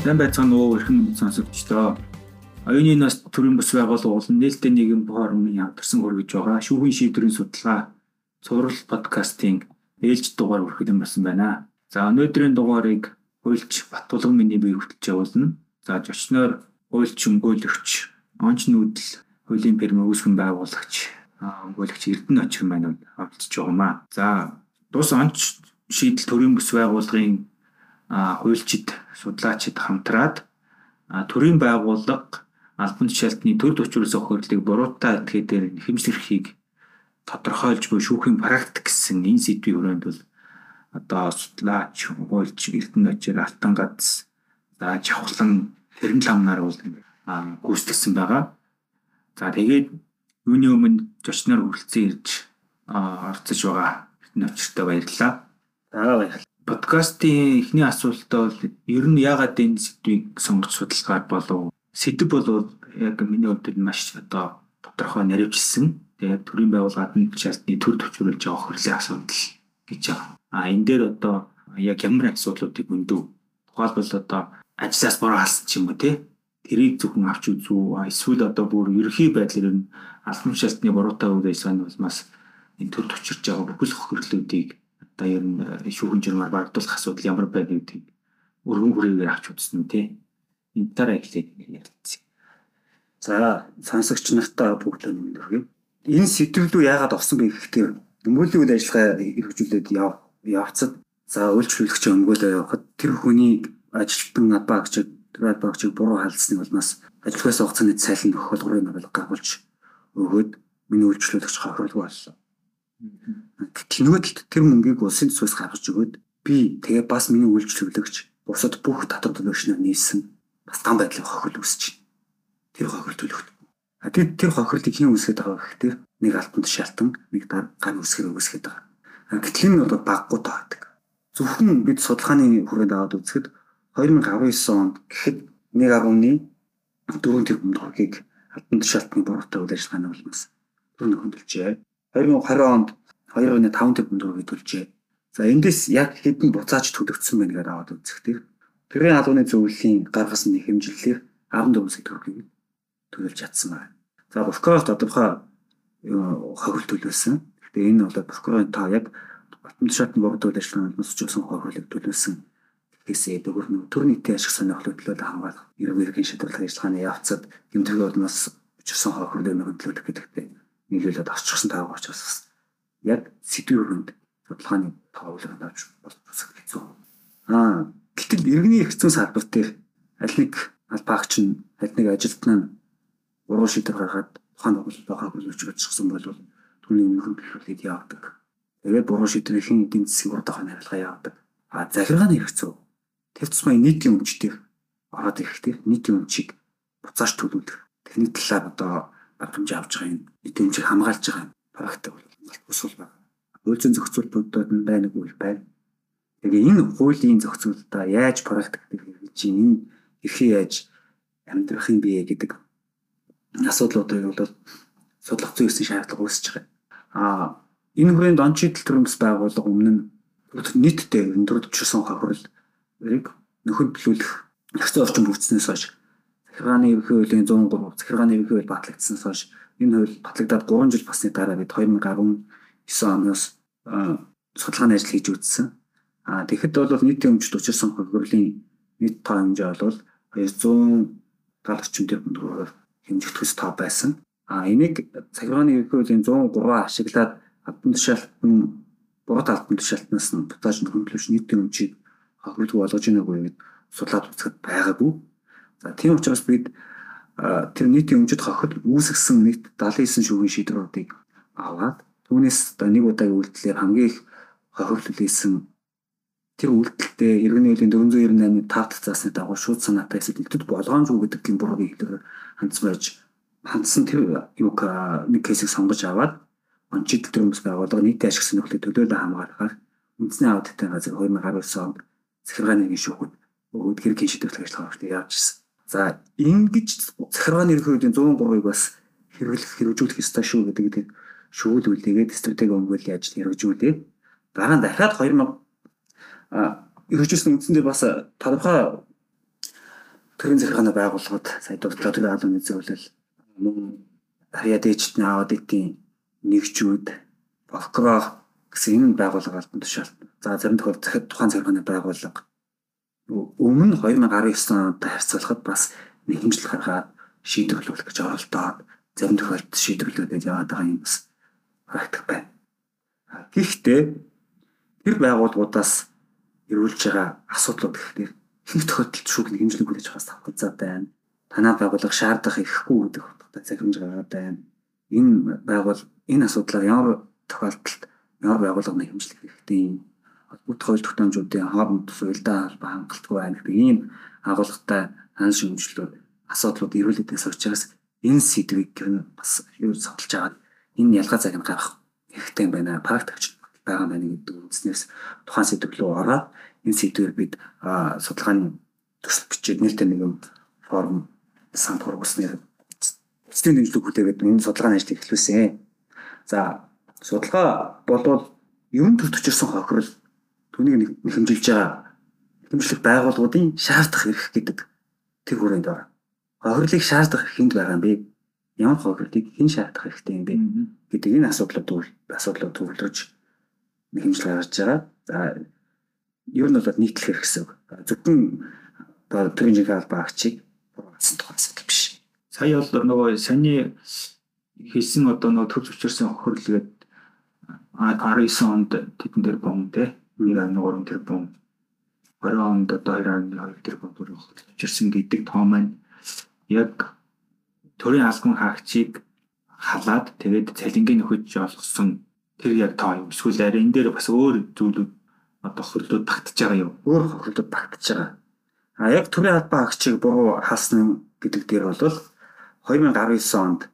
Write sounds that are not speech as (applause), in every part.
Сайн байцгаана уу эрхэм сонсогчдоо. Оюуны нас төрийн бас байгууллага болон нээлттэй нийгэм форумын хамтарсан хөргөж байгаа шүүхийн шийдвэрийн судалгаа цуврал подкастын ээлж дугаар хүргэлэн болсон байна. За өнөөдрийн дугаарыг хуульч Батулган миний бие хөтлж явуулна. За зочноор хуульч өмгөөлөгч, онч нүүдэл хуулийн фирм үүсгэн байгуулагч, өмгөөлөгч Эрдэнэ очих маань оролцож байгаамаа. За тус онч шийдэл төрийн бүс байгууллагын хуульчид, судлаачид хамтраад төрийн байгууллага албан тушаалтны төр төвчрөөс охирлыг буруутай этгээдээр хэмжлэхийг тодорхойлж буй шүүхийн практик гэсэн энэ сэдвийн хүрээнд бол одоо судлаач, хуульч, эрдэнэ очир алтан гац за жавхлан хэрэн ламнаар бол гүйцэтгсэн байгаа. За тэгээд юуны өмнө зочноор хүрэлцэн ирж орцож байгаа эрдэнэ очиртой баярлалаа. За баярлалаа подкастын эхний асуултаа бол ер нь яагаад энэ сэдвийг сонгож судалгаа болов? Сэдв бол яг миний хувьд маш одоо тодорхой наривчилсан. Тэгээд төрийн байгууллагад нь шалтны төр төвчрүүлж байгаа хөрлийн асуудал гэж байгаа. А энэ дээр одоо яг ямар асуудлуудыг өндөв? Тухайлбал одоо ажлаас бороо халсан ч юм уу те тэрийг зөвхөн авч үзүү эсвэл одоо бүр ерөхийн байдлаар нь албан шалтны буруутай үйл ажиллагааны улмаас энэ төр төвчрж байгаа бүхэл хохирлуудыг одоо ер нь э, шүүхэн журмаар багдуулах асуудал ямар байна гэдгийг өргөн хүрээгээр авч үзсэн тий. Энэ дараа эхлээд ярилцъя. За сонсогч нартаа бүгд өнөөргөө. Энэ сэдвлүү яагаад орсон бэ гэхдээ өмгөөлийн үйл ажиллагаа хэрэгжүүлээд явцад за үйлчлүүлэгч өмгөөлөө явахад тэр хүний ажилтан над багч рад багчийг буруу халдсны улмаас ажилгаас хугацааны цалин өгөх болгорыг байгуулж өгөөд миний үйлчлүүлэгч хохирлгүй болсон. Гэтэл нөгөө талд тэр мөнгийг улсын төсвөөс гаргаж өгөөд би тэгээ бас миний үйлчлүүлэгч бусад бүх татвар төлөгчнөр нийлсэн бас ган байдлын хохирол үүсэж байна. Тэр хохирол төлөх. А тэр хохирлыг хэн үүсгэж байгаа гэхээр нэг алтан тушаалтан нэг ган үүсгэр үүсгэж байгаа. Гэтэл энэ бол баггүй таадаг. Зөвхөн бид судалгааны хүрээнд аваад үзэхэд 2019 онд гэхэд нэг агуйны 4 тэрбум төгрөгийг алтан тушаалтны буруутай үйл ажиллагааны улмаас төр хөндлөжээ. 2020 онд 2.5 тэрбум төгрөг төлжээ. За эндээс яг хэдэн буцааж төлөгдсөн байна гэдээ аваад үзэхдээ тэрийн албаны зөвлөлийн гаргасан хэмжиллээр 14 сая төгрөгийг төлж чадсан байна. За прокурор тодорхой хохирол төлөвлөсөн. Гэхдээ энэ бол прокурорын тоо яг Батман шатны богд үйл ажиллагаанд нусчихсан хохирлыг төлөвлөсөн гэсээ дөрөв нь төр нийтийн ашиг сонирхлыг төлөөлө хамгаалах эрүүгийн шийдвэрлэх ажиллагааны явцад гэмтэргийн улмаас учирсан хохирлыг нөхөдлөх гэдэгтэй нийлүүлээд орчихсон таагаа учраас яг сэдвийн өрөөнд судалгааны тоовлог авч болох хэцүү. Аа гэтэл иргэний хэцүү салбар дээр аль нэг албаагч нь аль нэг ажилтнаа уруу шийдвэр гаргаад тухайн байгууллагаа хавуулж очихсан бол түүний өмнөх бэлхүүлээд явдаг. Тэгээд буруу шийдвэрийн эдийн засгийн урдаа хариулга явдаг. А захиргааны хэрэгцүү. Тэр тусмаа нийтийн өмчтөөр ороод ирэхдээ нийтийн өмчийг буцааж төлөвлөх. Техник талаар одоо хэмжээ авч байгаа юм. Нийт хэмжээг хамгаалж байгаа. Практик бол уsul байна. Үйлцэн зохицуултуудад нь байна уу байна. Тэгээ энэ хуулийн зохицуулалтаа яаж хэрэгжиж чинь энэ эрхээ яаж амьдрах юм бэ гэдэг асуудлуудыг бол судлах зүйсийн шаардлага үүсэж байгаа. Аа энэ хүрээнд он чидэл төрөмс байгууллага өмнө нь нийтдээ өндөр төвчсөн хохирлыг нөхөдлүүлэх хэцүү орчин бүрдснээс хойш захиргааны ерөнхий хуулийн 103 захиргааны ерөнхий хууль батлагдсанаас хойш энэ хууль батлагдаад 3 жил басны дараа бид 2019 оноос судалгааны ажил хийж үзсэн. А тэгэхэд бол нийтийн өмчт учирсан хөргөлийн нийт тоо хэмжээ бол 240 тэрбум төгрөгөөр хэмжигдэхс тоо байсан. А энийг захиргааны ерөнхий хуулийн 103 ашиглаад албан тушаалтан буруу албан тушаалтнаас нь бутааж хөндлөж нийтийн өмчийг хохирлог болгож ийнэ гэвэл судлаад үзэхэд байгаагүй. За тийм учраас бид тэр нийтийн өмчөд хохид үүсгэсэн нийт 79 шүүхийн шийдвэрүүдийг аваад түүнээс нэг удаагийн үйлдэлээр хамгийн их хохирол хүлээсэн тэр үйлдэлтэй иргэний хуулийн 498-ны 5 дахь заасны дагуу шууд санаатай илтгэд болгоомжгүй гэдэг тийм буруугийн хэлээр хандсан байж хандсан тэр юг нэг кейсийг сонгож аваад онцгой төрөмс байгууллага нийтийн ашиг сонирхлыг төлөөлөө хамгаалахаар үндэсний аудитын газар 2019 онд захиргааны нэг шүүхэд өгөөд хэрэг шийдвэрлэх ажиллагаа явуулж ирсэн. За ингэж захиргааны ерөнхийдөө 103-ыг бас хэрэглэх хэрэгжүүлэх ёстой шүү гэдэг шүүлүүлээгээд стратеги өмгөөллийн ажил хэрэгжүүлээ. Дараа нь дахиад 2000 а хэрэгжүүлсэн үндсэндээ бас тодорхой төрийн захиргааны байгууллагууд сая дурдлага төрийн албаны зөвлөл мөн харьяа дээжтний аауд эдийн нэгжүүд прокурор гэсэн энэ байгууллага албан тушаалт. За зарим тохиолдолд тухайн захиргааны байгууллага өмнө 2019 онд харьцуулахад бас нэгэмжил гаргаад шийдвэрлүүлэх гэж оролдоод зарим тохиолдолд шийдвэрлүүлээд яваад байгаа юм бас практик байна. Гэхдээ тэр байгууллагуудаас эрүүлж байгаа асуудлууд гэхээр их тохиолдолд шүүх нэгэмжлэг хүлээж байгаас тавхацаа байна. Танаа байгууллага шаардах ирэхгүй гэдэг утгатай захирамж гаргаад байна. Энэ байгуул энэ асуудлаар ямар тохиолдолд ямар байгууллага нэгэмжлэх хэрэгтэй юм бүх хоёр тогтоомжуудын хооронд суйлдаа холбоо хангалтгүй байна гэдэг ийм агуулгатай хан шимжлүүд асуудлууд эрүүлэдээс учраас энэ сэдвийг бас юу саталж аваад энэ ялгаа цаг нь гарах хэрэгтэй байна. Практикч байгаа байна гэдэг үзнээс тухайн сэдв рүү ороод энэ сэдвээр бид судалгааны төсөл бичээд нээлттэй нэгэн форум санхур усны эцсийн дэмжлэг хүлээгээд энэ судалгааны ажлыг эхлүүлсэн. За судалгаа болвол ерөн төртөчөрсөн хохирол түүнийг нэхэмжилж байгаа нэхэмжлэх байгууллагуудын шаардах эрх гэдэг тэр хүрээнд байна. Хохирлыг шаардах хүнд байгаа юм бэ? Ямар хохирлыг хэн шаардах хэрэгтэй юм бэ гэдэг энэ асуудлууд асуудлууд төвлөрж нэхэмжил гаргаж байгаа. За ер нь бол нийтлэх хэрэг гэсэн үг. Зөвхөн төрийн албаа агчийг буруугасан тухай асуудал биш. Сая бол нөгөө саний хийсэн одоо нөгөө төв зөвчөрсөн хохирлгээд 19 онд тэдэн дээр бом те 1.3 тэрбум 20 онд одоо 2.2 тэрбум төгрөг хөгжирсэн гэдэг тоо маань яг төрийн албан хаагчийг халаад тэгээд цалингийн нөхөж олгосон тэр яг тоо юм. Эсвэл арай энэ дээр бас өөр зүйлүүд одоо хөрлөд багтаж байгаа юм. Өөр хөрлөд багтаж байгаа. А яг төрийн албан хаагчийг буруу хаасан гэдэг дээр бол 2019 онд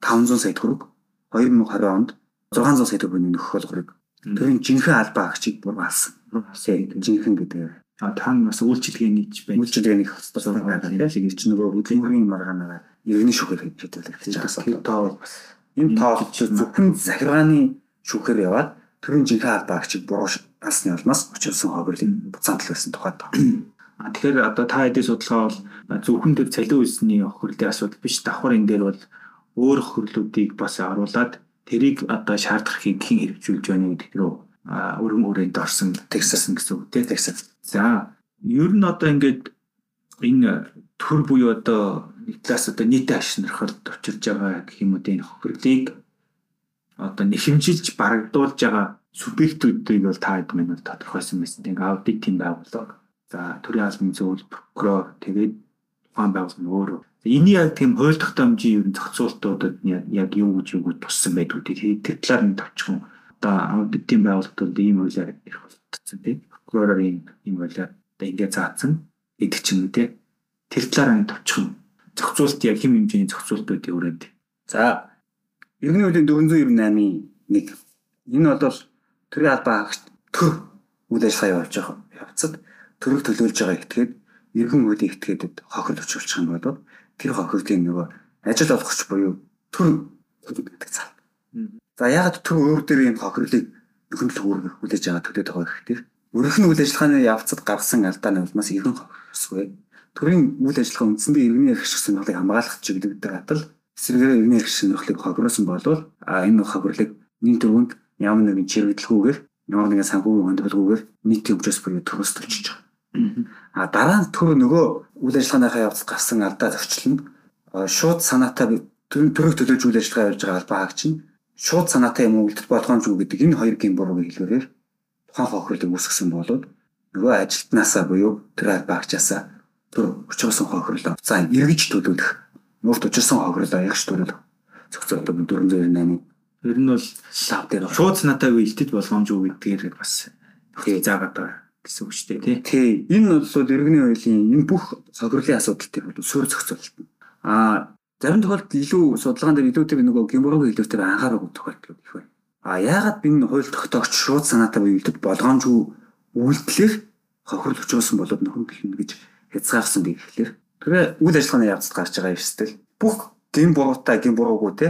500 сая төгрөг 2020 онд 600 сая төгрөгийн нөхөх болгохыг Тэр жинхэнэ албаа агчийг бүр алсан. Жинхэнэ гэдэг. А та бас үйлчлэгээний ч байна. Үйлчлэгээний хоцтой байгаа тийм л чи нөгөө хөдөлмөрийн маргаанаараа иргэний шүүхээр хийдэг гэж байгаа. Тоо бас энэ тоо зөвхөн захиргааны шүүхээр яваад төрийн жинхэнэ албаа агчийг буруу алсны улмаас очилсан хохирлын буцаантал байсан тухай тоо. (clears throat) А тэгэхээр одоо та хэдийн судалгаа бол зөвхөн тэр цалин үйлсний хохирлын асуудал биш давхар энэ дээр бол өөр хохирлуудыг бас оруулаад тэрийг одоо шаардахыг хэн хэрэгжүүлж байна гэдэг рүү өргөн хүрээнд орсон текссэн гэсэн үг тийм текссэн. За ер нь одоо ингээд энэ төр буюу одоо нэг талаас одоо нийтэд ашнархад очирж байгаа гэх юм уу энэ хохирлыг одоо нэхэмжилж барагдуулж байгаа субъектүүдийг бол та хэд минь тодорхойсон байсан. Тэгээ аудит тим байгууллага. За төрийн албан зөвлөл прокурор тэгээд тухайн байгууллага нь өөрөө Эний яг тийм хууль тогтоомжийн ер нь зохицуултуудад яг юу гэж юу туссан байдгүй тийм тэр талаар нь товчхон одоо аудитын байгууллагууд ийм хуулиар ирэх болтцсон тийм прокуророор ийм хуулиар одоо ингэ заасан гэдэг ч юм тийм тэр талаар нь товчхон зохицуулт яг хэм хэмжээний зохицуултуудын өрөөнд. За Иргэний хуулийн 498-ийн 1 энэ бол төрийн албаа хаагч төр үйл ажиллагаа явуулж байгаа явцад төрөг төлөөлж байгаа этгээд иргэн хуулийн этгээдэд хохирол өчүүлчих юм бол тэр хохирлын нөгөө ажил олгогч буюу төр гэдэг цаа. За ягаад төр өөр дээр юм хохирлыг нөхөрлөх үүрэг хүлээж байгаа төлөөд байгаа гэхээр өрх нь үйл ажиллагааны явцад гаргасан алдааны улмаас иргэн хохирсгүй. Төрийн үйл ажиллагаа үндсэндээ иргэний эрх сонирхлыг хамгаалах чиглэлтэй атал эсрэгээр иргэний эрх сонирхлыг хохиросон болвол энэ хохирлыг нийт төвөнд ямар нэгэн чирэгдэлгүйгээр ямар нэгэн санхүүгийн хөндлөлгүйгээр нийтийн хэмжээс буюу төрөөс төлчихөж байгаа. А дараа нь төр нөгөө үйл ажиллагааныхаа явцад гарсан алдаа зөрчил нь шууд санаатай төрөг төлөөж үйл ажиллагаа явуулж байгаа албаа хаагч нь шууд санаатай юм үлдэх болгоомжгүй гэдэг энэ хоёр гин буруугийн хэлбэрээр тухайн хохирлыг үүсгэсэн болоод нөгөө ажилтнаасаа буюу тэр албаа хаагчаасаа төр өчрсөн хохирлоо. За эргэж төлөвлөх нурт өчрсөн хохирлоо ягш төлөвлөх зөвхөн 498 ер нь бол лав дээр шууд санаатай үйлдэж болгоомжгүй гэдгээр бас заагаад байгаа гэсэн үг шүү дээ тий. Энэ бол иргэний хуулийн энэ бүх сохирлын асуудалтай бол суурь зохицуулалт. Аа зарим тохиолдолд илүү судалгаан дээр илүү тэр нөгөө гимбургийн хэлбэрээр анхаарах тохиолдол их байна. А яагаад энэ хууль тогтоогч шууд санаатай үйлдэл болгоомжгүй үйлдэлээр хохирол өчөөсөн болоод нөхөн гэлнэ гэж хязгаарсан би гэхлээр тэгээ үйл ажиллагааны явцад гарч байгаа эрсдэл бүх гин буруутай гин буруугүй те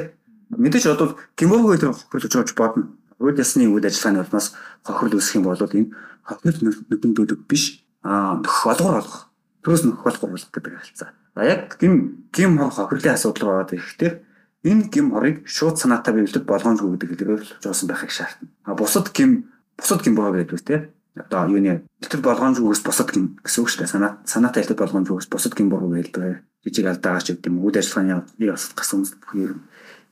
мэдээж одоо гин буруугүй тэр хохирол өчөөж бодно. Үйл ясны үйл ажиллагааны улмаас хохирол үүсэх юм бол энэ хохирол нүдэн дүүдэг биш аа олгор олгох төрөөс нөхөх бол гурвлах гэдэг хэлцээ. За яг гим гим хор хохирлын асуудал байгаа гэхдээ энэ гим хорыг шууд санаатай биелэлд болгоомжгүй гэдэг хэлээр жуусан байхыг шаардна. А бусад гим бусад гим байгаа гэдэг тийм одоо юуны тэр болгоомжгүйс бусад гим гэсэн үг шүү дээ. Санаа санаатай хэлбэр болгоомжгүйс бусад гим буруу байлдаг. Жижиг алдаагач гэдэг юм. Үйл ажиллагааны яс гасан бүхий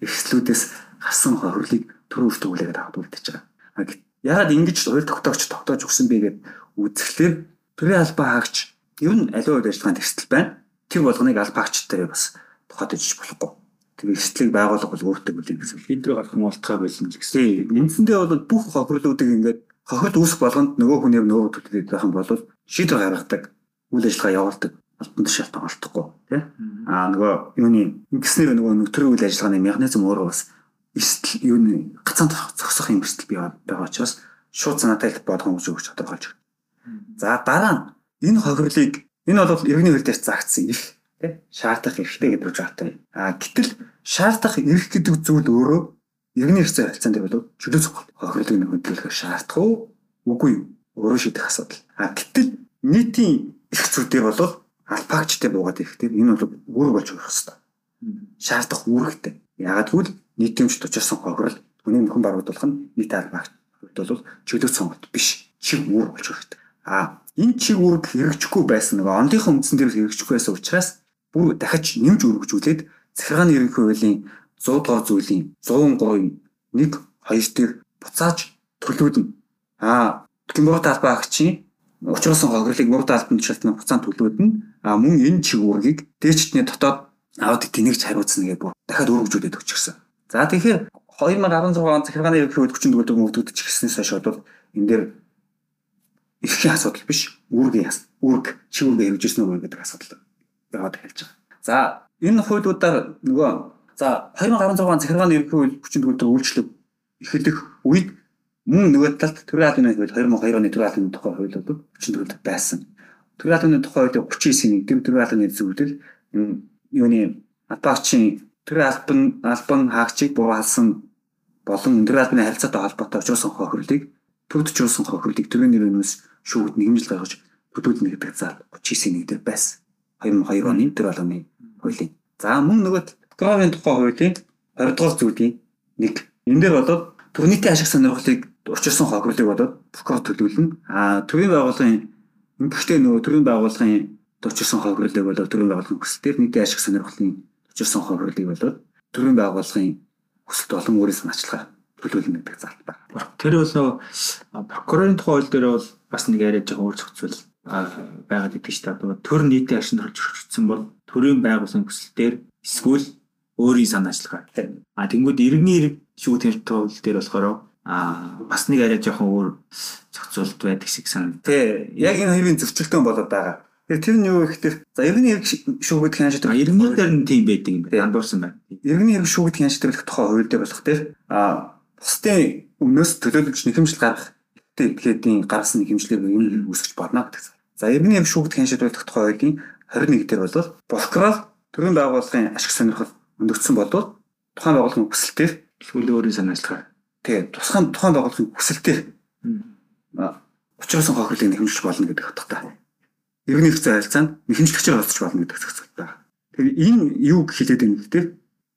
эрсдлүүдээс гарсан хохирлыг төрөв төгөлөөр аваад үлдэж байгаа. Яагаад ингэж хууль тогтоогч тогтоож өгсөн бэ гэд үзэхлээр төрийн албаа хаагч ер нь аливаа үйл ажиллагаанд эрсдэл байна. Тэр болгоныг албаагчтай бас тухайд ижиж болохгүй. Тэр эрсдлийг байгуулах бол өөртөө бүлээн гэсэн. Хэдрэг гарах нь болтгой байсан л гэсэн. Үндсэндээ бол бүх хохирлуудыг ингээд хохирол үүсэх болгонд нөгөө хүнээр нөгөө төдөлд байх юм бол шийдвэр гаргадаг, үйл ажиллагаа явуулдаг алтан тушаалт олдохгүй тий. Аа нөгөө юуны ингэснээр нөгөө төрийн үйл ажиллагааны механизм өөрөө бас эрсдэл юуны гацаанд зогсох юм эрсдэл бий байгаа учраас шууд санаатай болгоомж өгч тодорхойлж байна. За дараа нь энэ хохирлыг энэ бол иргэний хууль дээр заагдсан их тий шаардах эрхтэй гэдэг жаатай. А гэтэл шаардах эрх гэдэг зүйл өөрөө иргэний хэрэгцээ харилцаанд бол чөлөө хохирлыг нөхөдлөх шаардах уу үгүй юу өөрөө шийдэх асуудал. А гэтэл нийтийн эрх зүйтэй бол албаагчтай буугаад ирэхдээ энэ бол үүрэг болж өгөх хэрэгтэй. Шаардах үүрэгтэй. Ягаад гэвэл нийтэмж тучирсан хохирол хүний нөхөн барагдуулах нь нийт албаагч бол чөлөө сонголт биш. Чиг үүрэг болж хэрэгтэй. А энэ чиг үүрэг хэрэгжихгүй байсан нөгөө ондынхон үндсэн дээр хэрэгжихгүй байсан учраас бүр дахиж нэмж өргөжүүлээд захиргааны ерөнхий хуулийн 100 дугаар зүйлийн 103-ийн 1 2 дээр буцааж төлөвлөдөн. А Гимбурт албаа агчийн учруулсан хохирлыг мурд албан тушаалтны хугацаанд төлөвлөдөн. А мөн энэ чиг үүргийг дээчтний дотоод аудит тэнэгч хариуцна гэдэг бүр дахиад өргөжүүлээд өгчихсөн. За тэгэхээр 2016 он захиргааны ерөнхий 44 дугаар мөрдөгдөж гиснээс хойш бол энэ дээр эрхийн асуудал биш үүргийн үүрэг чи үүргээ хэрэгжүүлсэн үү гэдэг асуудал яваад хэлж байгаа. За энэ хуулиудаар нөгөө за 2016 он захиргааны ерөнхий 44 дугаар үйлчлэг эхлэх үед мөн нөгөө талд төрийн албаны хууль 2002 оны төрийн албаны тухай хууль бол 44 дугаар байсан. Төрийн албаны тухай хуулийг 39-ийн дэм төрийн албаны зөвлөл юуны албаагчийн төрийн албан албан хаагчийг буугаалсан болон төрийн албаны харилцаатай холбоотой очирсан хохирлыг төвдчүүлсэн хохирлыг төрийн нэрнээс шүүгд нэгмжил гаргаж төлөвлөнө гэдэг зал 39-ийн 1 дээр байсан. 2002 оны төр албаны хуулийн. За мөн нөгөө Говийн тухай хуулийн 20 дугаар зүйлийн 1. Энэ дээр болоод төрнийтэй ашиг сонирхлыг учирсан хохирлыг болоод прокурор төлөвлөнө. А төрийн байгууллагын ингэхдээ нөгөө төрийн байгууллагын учирсан хохирлыг болоод төрийн байгууллагын хүсэлтээр нийтийн ашиг сонирхлын учирсан хохирлыг болоод төрийн байгууллагын хүсэлт болон өөрийн санаачлагаар төлөвлөнө гэдэг залт байна. Тэр бол прокурорын тухай хууль дээр бол бас нэг яриад байгаа өөр зохицуул байгаад идэг шүү дээ. Төр нийтийн ашиг орж өгсөн бол төрийн байгууллагын хүсэлтээр эсвэл өөрийн санаачлагаар. А тэнгууд иргэний ирэг шүүх тэмцэл тул дээр болохоор а бас нэг арай жоохон өөр зохицуулт байдаг шиг санагдав. Тий. Яг энэ хоёрын зөрчилдөөн болоод байгаа. Тэр нь юу гэхээр за иргэний ирэг шүүхэд хяншид иргэний дээр нь тийм байдаг юм байна. Андуурсан байна. Иргэний ирэг шүүхэд хяншид тухай хууль дээр болох тэр а бусдын өмнөөс төлөөлөгч нэхэмжил гаргах тэгэхээр гаргасан нэхэмжлэр юм үүсгэж болно гэдэг. За иргэний юм шүүгд хяншид байх тухай хуулийн 21 дээр бол прокурор төрийн байгууллагын ашиг сонирхол өндөгдсөн бодвол тухайн байгууллагын хүсэлтээр эсвэл өөрийн санаачлагаар тэгээ тусгай тухайн байгууллагын хүсэлтээр учруулсан хохирлыг нэхэмжлэх болно гэдэг утгатай. Иргэний хэрэгцээ харилцаанд нэхэмжлэгчээр олцож болно гэдэг зохицол байна. Тэгэхээр энэ юу хэлээд байна гэхээр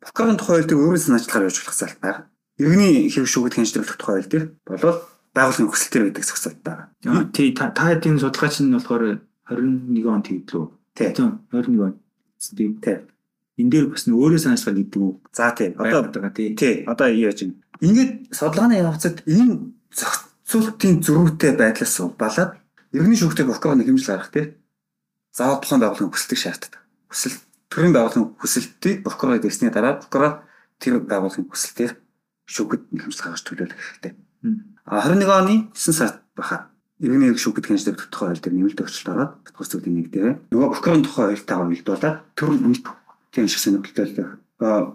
прокурорын тухай хуулийг өөрийн санаачлагаар явуулах залт байна иргэний хэрэг шүүгд хянжлуулах тухай хууль дээр болол байгууллагын хүсэлтээр гэдэг зохицолт байгаа. Тий та эдийн судалгаач нь болохоор 21 он тэгдлүү. Тий 21 он. Тий. Тий. Энд дээр бас өөрөө санаачлага гэдэг үү? За тий. Одоо байгаа тий. Тий. Одоо яаж юм. Ингээд судалгааны явцад энэ зохицуултын зөрүүтэй байдлаас балаад иргэний шүүгтэй прокурор нэг хэмжил гаргах тий. Заавал тухайн байгууллагын хүсэлтийг шаарддаг. Хүсэл төрийн байгууллагын хүсэлтийг прокурор дэсний дараа прокурор тэр байгууллагын хүсэлтээр шүүхэд хэмжил гаргаж төлөөлөх хэрэгтэй. А 21 оны 9 сард баха иргэний хэрэг шүүхэд хянж тавьдаг тухай хууль дээр нэмэлт өөрчлөлт ороод батгах зүйлийн нэг дээр нөгөө прокурорын тухай хуультайгаа уялдуулаад төр нэг тийм шиг сонирхолтой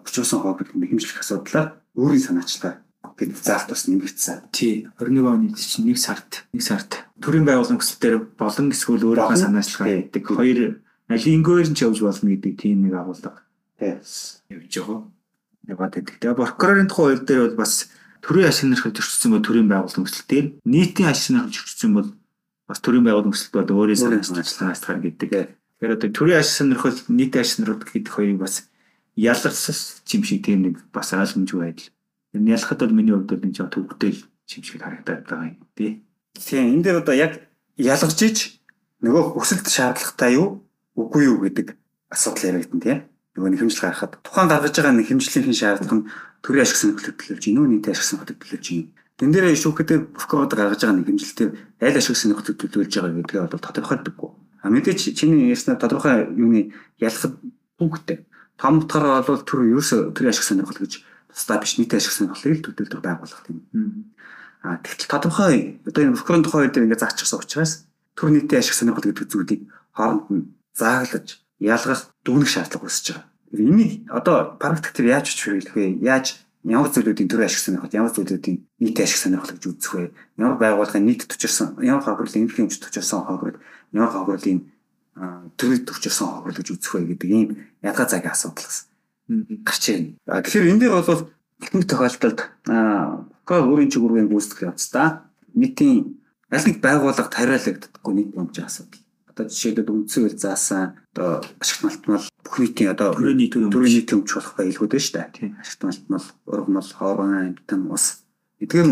өчөөсөн хойд хэмжлэх асуудлаар өөрийн санаачлагаа гэдэг заалт бас нэмэгдсэн. Тий. 21 оны чинь 1 сард 1 сард төрийн байгууллагын хүсэлтээр болон эсвэл өөрийнхөө санаачлагаа гэдэг хоёр алингээр нь ч явж болно гэдэг тийм нэг агуулга. Тий. Явж байгаа яваад байдаг. Тэгээ прокурорын тухай хууль дээр бол бас төрийн ашиг нэрхэл зөрчсөн бол төрийн байгууллагын өсөлт дээр нийтийн ашиг нэрхэл зөрчсөн бол бас төрийн байгууллагын өсөлт бол өөрийн санаачлагаас гарна гэдэг Тэгэхээр одоо төрийн ашиг сонирхол нийтийн ашиг сонирхол гэдэг хоёрыг бас ялгсан юм шиг тийм нэг бас ойлгомжгүй байдал. Ялахад бол миний хувьд энэ жоо төвхтэй юм шиг харагдаад байгаа юм тий. Тийм энэ дээр одоо яг ялгаж ич нөгөө өсөлт шаардлагатай юу үгүй юу гэдэг асуудал яригдана тийм. Нөгөө нэг хэмжил гаргахад тухайн гаргаж байгаа нэг хэмжлэлийн шаардлага нь төрийн ашиг сонирхлыг төлөвлөж гинөө нийтийн ашиг сонирхлыг төлөвлөж гин. Тэн дээр шүүхэтээр Бухкод гаргаж байгаа нэг хэмжилтээр аль ашиг сонирхлыг төлөвлөж байгаа гэдгээ бол тодорхойлдоггүй. А мэдээч чиний ярьснаар тодорхой юуны ялахад бүгдтэй. Том утгаараа бол төр ерөөсө төрийн ашиг сонирхол гэж тусдаа биш нийтийн ашиг сонирхлыг төлөвлөдөг байгууллага тийм. А тэгтэл тодорхой одоо энэ Бухкодын тухай дээр ингээд заачихсан учраас төр нийтийн ашиг сонирхол гэдэг зүйлийг хооронд нь зааглаж ялгах дүгнэх шаардлага үүсэж байгаа. Энийг одоо практик дээр яаж чиглэх вэ? Яаж ямар зүйлүүдийн төр ашиг сонирхол, ямар зүйлүүдийн нийт ашиг сонирхол гэж үзэх вэ? Ямар байгууллагын нийт төчөрсөн, ямар эмнэлгийн өмч төчөрсөн хохирол, ямар хохирлын төрөд төчөрсөн хохирол гэж үзэх вэ гэдэг ийм ядгаа цагийн асуудал гарч ирнэ. Тэгэхээр энэ дээр бол ихэнх тохиолдолд аа өөрийн чигүүргийн гүйцэтгэх явцдаа нийтийн аль нэг байгууллага тариалагддаггүй нийт өмчийн асуудал. Одоо жишээлбэл үндсэл заасан одоо ашигт малтмал бүх нийтийн одоо төрийн нийтийн өмч болох байлгууд нь шүү дээ. Ашигт малтмал, ургамал, хоорон, амтан, ус эдгээр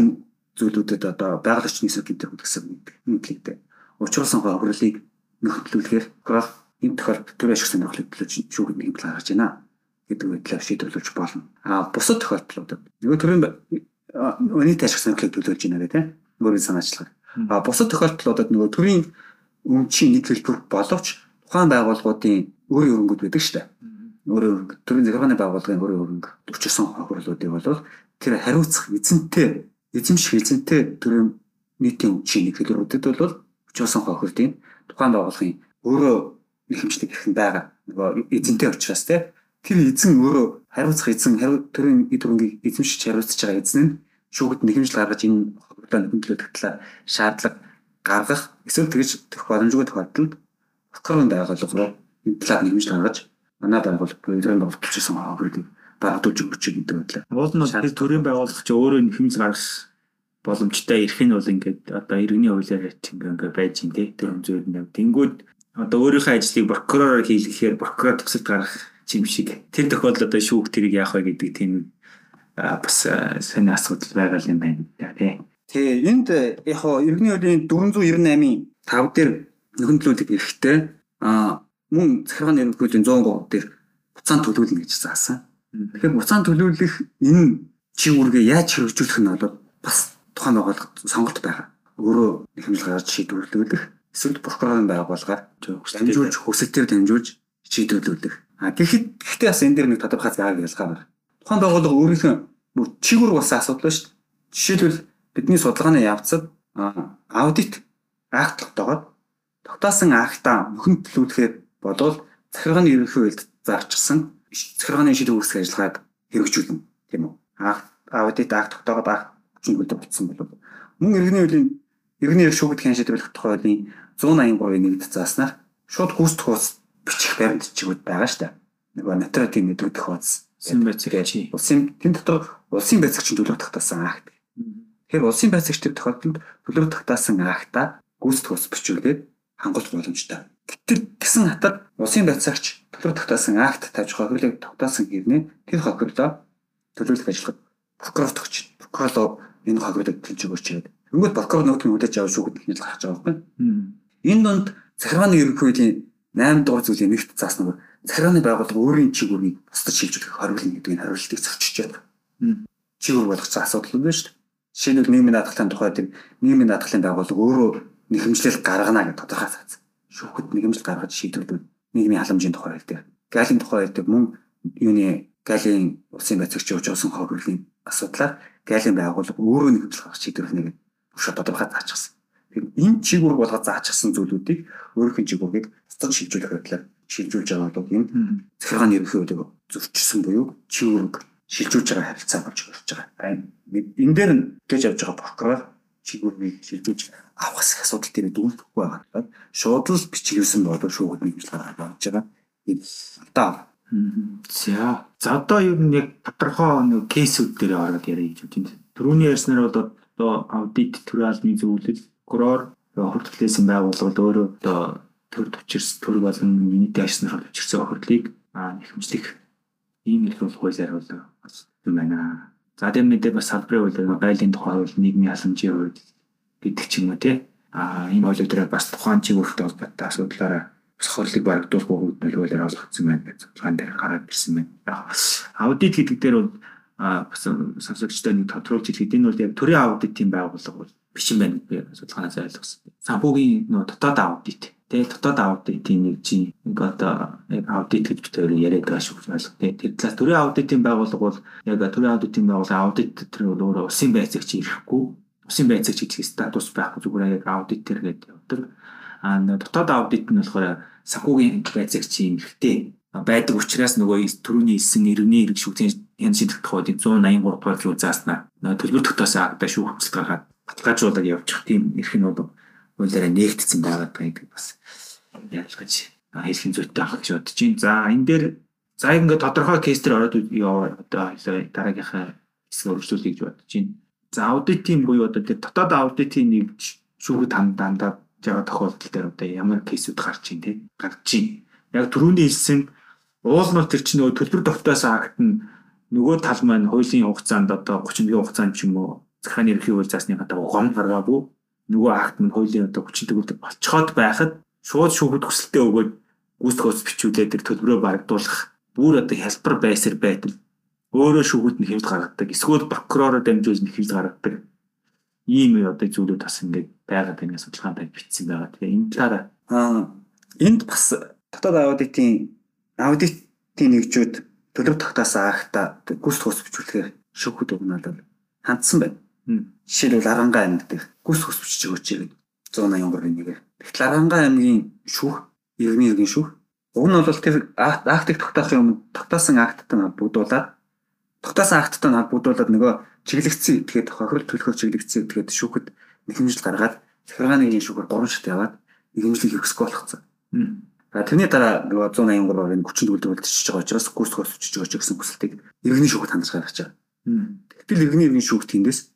зүйлүүдэд одоо байгаль орчны гэмтэх үлгсэн мэдлэгтэй. Учруулсан хохирлыг нөхөрлүүлэхээр граф энэ тохиолдолд төр ашиг сонирхлыг төлөж шүүхэд нэг хэмжээ гаргаж байна гэдэг байдлаар шийдвэрлэж болно. А бусад тохиолдлуудад нөгөө төрийн өнийт ашиг сонирхлыг төлөж байна гэдэг тийм өөрийн санаачлага. А бусад тохиолдлуудад нөгөө төрийн өмчийн нэг хэлбэр боловч тухайн байгууллагуудын өөрийн өрөнгөд байдаг. Өөрийн өрөнгө төрийн захиргааны байгууллагын өөрийн өрөнгө төрчсөн хохирлуудыг бол тэр хариуцах эзэнтэй эзэмших эзэнтэй төрийн нийтийн өмчийн нэг хэлбэрүүдэд бол өчөөсөн хохирлын тухайн байгууллагын өөрөө нэг хэмжлэг юм байгаа. Нөгөө эзэнтэй учраас те тэр эзэн өөрөө хариуцах эзэн төрийн хөрөнгийг эзэмшиж хариуцж байгаа эзэн нь шүүхэд нэг хэмжил гаргаж энэ хохирлоо нөхөрлөдөх талаар шаардлага гаргах эсвэл тэгж төрөх боломжгүй тохиолдолд Бакрын байгууллага руу энэ талаар нэг хэмжил гаргаж манай байгууллага төрийн байгууллагчсан хохирлыг багтуулж өгч гэдэг байдлаа. Уул нь тэр төрийн байгууллага чи өөрөө хэмжил гаргах боломжтой ирэх нь бол ингээд одоо иргэний хуулиар ингээ ингээ байж ин тий тэр зүйл нэг тэнгүүд одоо өөрийнхөө ажлыг прокуророор хийлгэхээр прокурор тусад гарах юм шиг тэр тохиолдолд одоо шүүх тэрийг яах вэ гэдэг тийм бас сони асуудал байгаа юм байна тий. Тэгээ энд яг хоо иргэний хуулийн 498-ийн 5 дээр нөхөрлөлөг эрэхтэй а мөн захиргааны хуулийн 103 дээр буцаан төлөвлөнө гэж заасан. Тэгэхээр буцаан төлөвлөх энэ чи үргээ яаж хэрэгжүүлэх нь бол бас тухайн байгууллага сонголт байгаа. Өөрөө хэмжил гаргаж шийдвэрлүүлэх эсвэл прокурорын байгууллагаар дамжуулж хүсэлтээр дамжуулж шийдвэрлүүлэх. А гэхэд гэхдээ бас энэ дээр нэг тодорхой зааг ялгаа байна. Тухайн байгууллага өөрийнхөө бүр чигүр болсон асуудал шүү дээ. Жишээлбэл бидний судалгааны явцад аудит акт тогтоогод тогтоосон актаа мөхөнд төлөвлөхөөр бодвол захиргааны ерөнхий хуульд зарчсан захиргааны шийдвэр үүсгэх ажиллагааг хэрэгжүүлнэ тийм үү? Аудит акт тогтоогод акт чинь хөдөө бүтсэн бол мөн иргэний хуулийн иргэний шүүгдэх шийдвэрлэх тухай хуулийн 183-ыг нэгд зааснаар шууд гүйцэтгэх бичих баримтчигуд байгаа шүү дээ. Нөгөө нотариатын нэдвэрдэх хуудас. Улсын байцаагч. Улсын тэн дотор улсын байцаагчийн төлөв тогтоосон акт. Тэгэхээр улсын байцаагч тэр тохиолдолд төлөв тогтоосон актаа гүйцэтгэх хуудас бичүүлээд хангуулах боломжтой. Гэтэл гисэн хатад улсын байцаагч төлөв тогтоосон акт тавьж хохирлыг тогтоосон хэрнээ тэр хохирлоо төлөвлөх ажиллагад прокурор тогч. Прокурор энэ хохирлыг төлж өгөөч гэдэг. Өнгөт прокурор нөгөөдний хүлээж авах шүүхэд хэлж гарч байгаа байхгүй. Энэ донд захиргааны ерөнхий хуулийн 8 дугаар зүйлийн нэгт заасан нь захиргааны байгууллага өөрийн чигүүрийг бусдад шилжүүлэх хариулна гэдгийг хариултыг зөрчиж байна. Чигүүр болгоцсон асуудал юм байна шүү дээ. Жишээлбэл нийгмийн даатгалын тухай тэр нийгмийн даатгалын байгууллага өөрөө нэхэмжлэл гаргана гэж тодорхой заасан. Шүүхэд нэхэмжлэл гаргаж шийдвэрлэв нийгмийн халамжийн тухай хэлдэг. Галийн тухай хэлдэг мөн юуны галийн улсын байцаагч явуулсан хохирлын асуудлаар галийн байгууллага өөрөө нэхэмжлэл гаргаж шийдвэрлэнэ гэдэг шууд тодорхой заачсан. Энэ чигүүрг болгож заачсан зүйлүүдийг өөрийнх нь чигүүргийг цэцэг шилжүүлэх байдлаар шилжүүлж байгаа бол энэ захиргааны ерөнхий хуулийг зөрчсөн буюу чигүүрг шилжүүлж байгаа харилцаа болж ирж байгаа. Энэ дээр нь гэж явж байгаа прокурор чигүүргийг шилжүүлж авах асуудал дээр дүүлдэхгүй байгаа. Шууд л бичигсэн болов шүүхэд нэгж гаргаж байгаа. Энэ алдаа За. За одоо ер нь яг тодорхой нэг кейсүүд дээр ороод яриа гэж бодчих. Төрөний ярьснаар бол одоо аудит төрийн албаны зөвлөл, прокурор, хурд төлөөсөн байгууллага өөрөө одоо төр төвчрс төр болон юнити ашиснаар төвчрсөн охирлыг нэхэмжлэх ийм их бол хуулиар бол юм байна. За тийм мэдээ бас салбарын хуулиар байлын тухай хууль нийгмийн халамжийн хууль гэдэг ч юм уу тий. А энэ хуулиуд дээр бас тухайн чиглэлтэй холбоотой асуудлаараа бас хорлыг барагдуулах хууль хуулиар олгогдсон байна гэж цогцолгоон дээр гараад ирсэн байна. Аудит гэдэг дээр бол бас сонсогчдод нэг тодруулж хэлэхэд энэ бол яг төрийн аудитын байгууллага бол биш юм байна би судалгаанаас ойлгосон. Санхүүгийн нөө дотоод аудит. Тэгээ дотоод аудитын нэг чинь нэг одоо яг аудит гэж битээр яриад байгаа шүү ойлгох. Тэгээ тэр талаас төрийн аудитын байгууллага бол яг төрийн аудитын байгууллага аудит тэр өөрөө усын байцаагч ирэхгүй. Усын байцаагч гэдэг статус байхгүй зүгээр яг аудит тэр гэдэг явдаг. А дотоод аудит нь болохоор санхүүгийн байцаагчийн эрхтэй байдаг учраас нөгөө төрөний хэлсэн иргэний эрх шүүхтийн янз шийдэх тухайд 183 дугаар зүйл зааснаа төлбөр тогтоосон актаа шүүх хөцөлт гаргаад баталгаажуулаад явчих тийм эрх нь бол хуулиараа нээгдсэн байгаа гэдэг бас ялгаж хэлхэн зүйтэй ах гэж бодож байна. За энэ дээр за ингээд тодорхой кейс төр ороод одоо дараагийнхаа хэсэг өргөжлүүлэх гэж бодож байна. За аудитын буюу одоо тэр дотоод аудитын нэг шүүхэд хандаа жаа тохиолдол дээр одоо ямар кейсүүд гарч ийн те гарч ийн. Яг түрүүний хэлсэн уулнууд тэр чинь нөгөө төлбөр тогтоосон акт нь нөгөө тал маань хуулийн хугацаанд одоо 30-ны хугацаанд ч юм уу захааны ерхий хууль заасны гадаа гом гаргаагүй нөгөө акт нь хуулийн одоо 30 төгөлд болцоход байхад шууд шүүхэд хүсэлтээ өгөөд гүйцэтгэх бичүүлээд тэр төлбөрөө барагдуулах бүр одоо хялбар байсаар байтал өөрөө шүүхэд нь хэмжил гаргадаг эсвэл прокуророор дамжуулж нь хэмжил гаргадаг ийм одоо зүйлүүд бас ингээд байгаад байна судалгаанд бичсэн байгаа. Тэгээ энэ талаараа аа энд бас дотоод аудитын аудитын нэгжүүд төлөв тогтоосон акта гүйцэтгэх ус бичүүлэхээр шүүхэд өгнөл хандсан байна. Жишээлбэл Арангаа аймаг дээр гүйс хөс бичиж өгөөч гэдэг 183-ын нэгээр. Тэгтэл Арангаа аймгийн шүүх, иргэний иргэн шүүх. Уг нь бол тэр актыг тогтоохын өмнө тогтоосон акттай холбогдуулаад тогтоосон акттай холбогдуулаад нөгөө чиглэгдсэн этгээд хохирол төлөхөөр чиглэгдсэн этгээд шүүхэд нэхэмжил гаргаад захиргааны иргэн шүүхээр 3 шат яваад нэхэмжлийг хэрэгсэхгүй болгоцсон. Тэрний дараа нөгөө 183-ын 40 төгөлд үлдчихэж байгаа учраас гүйс хөс бичиж өгөөч гэсэн хүсэлтийг иргэний шүүхэд хандаж гаргаж байгаа. Тэгтэл иргэний иргэн шүүх тэндээс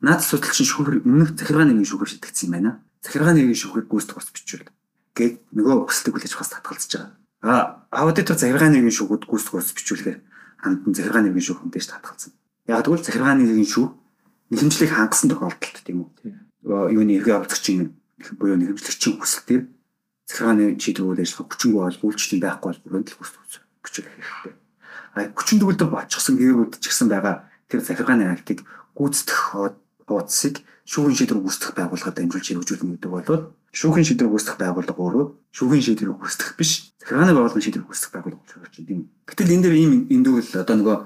наад судалч шүүхэр өмнөх захиргааны нэг шүүхэр шитгэсэн юм байна. Захиргааны нэг шүүхэр гүйцэтгэх ус бичвэл гээд нөгөө хүсэлтийг хүлээж бас татгалзаж байгаа. А аудитор захиргааны нэг шүүхүүд гүйцэтгэх ус бичүүлэхээр хандан захиргааны нэг шүүхэндээ ч татгалзсан. Яг тэгвэл захиргааны нэг шүүх нэхэмжлийг хангасан тохиолдолд тийм үү. Юуны эргээ авцагчийн буюу нэхэмжлэгчийн хүсэлтээр захиргааны шийдвэрүүд ажиллах хүчингүй бол үйлчлэл байхгүй бол бүрэн л хүсэж бичүүлэх хэрэгтэй. А хүчин төгөлдөр болчихсон гэрүүд ч гэсэн байгаа тэр захиргааны актыг гүйцэтгэх хуудсыг шүүхийн шийдвэр гүйцэтгэх байгууллагад дамжуулж хэрэгжүүлнэ гэдэг бол шүүхийн шийдвэр гүйцэтгэх байгууллага өөрөө шүүхийн шийдвэр гүйцэтгэх биш захиргааны байгууллагын шийдвэр гүйцэтгэх байгууллага болж байгаа юм. Гэтэл энэ дээр ийм эндүүл одоо нөгөө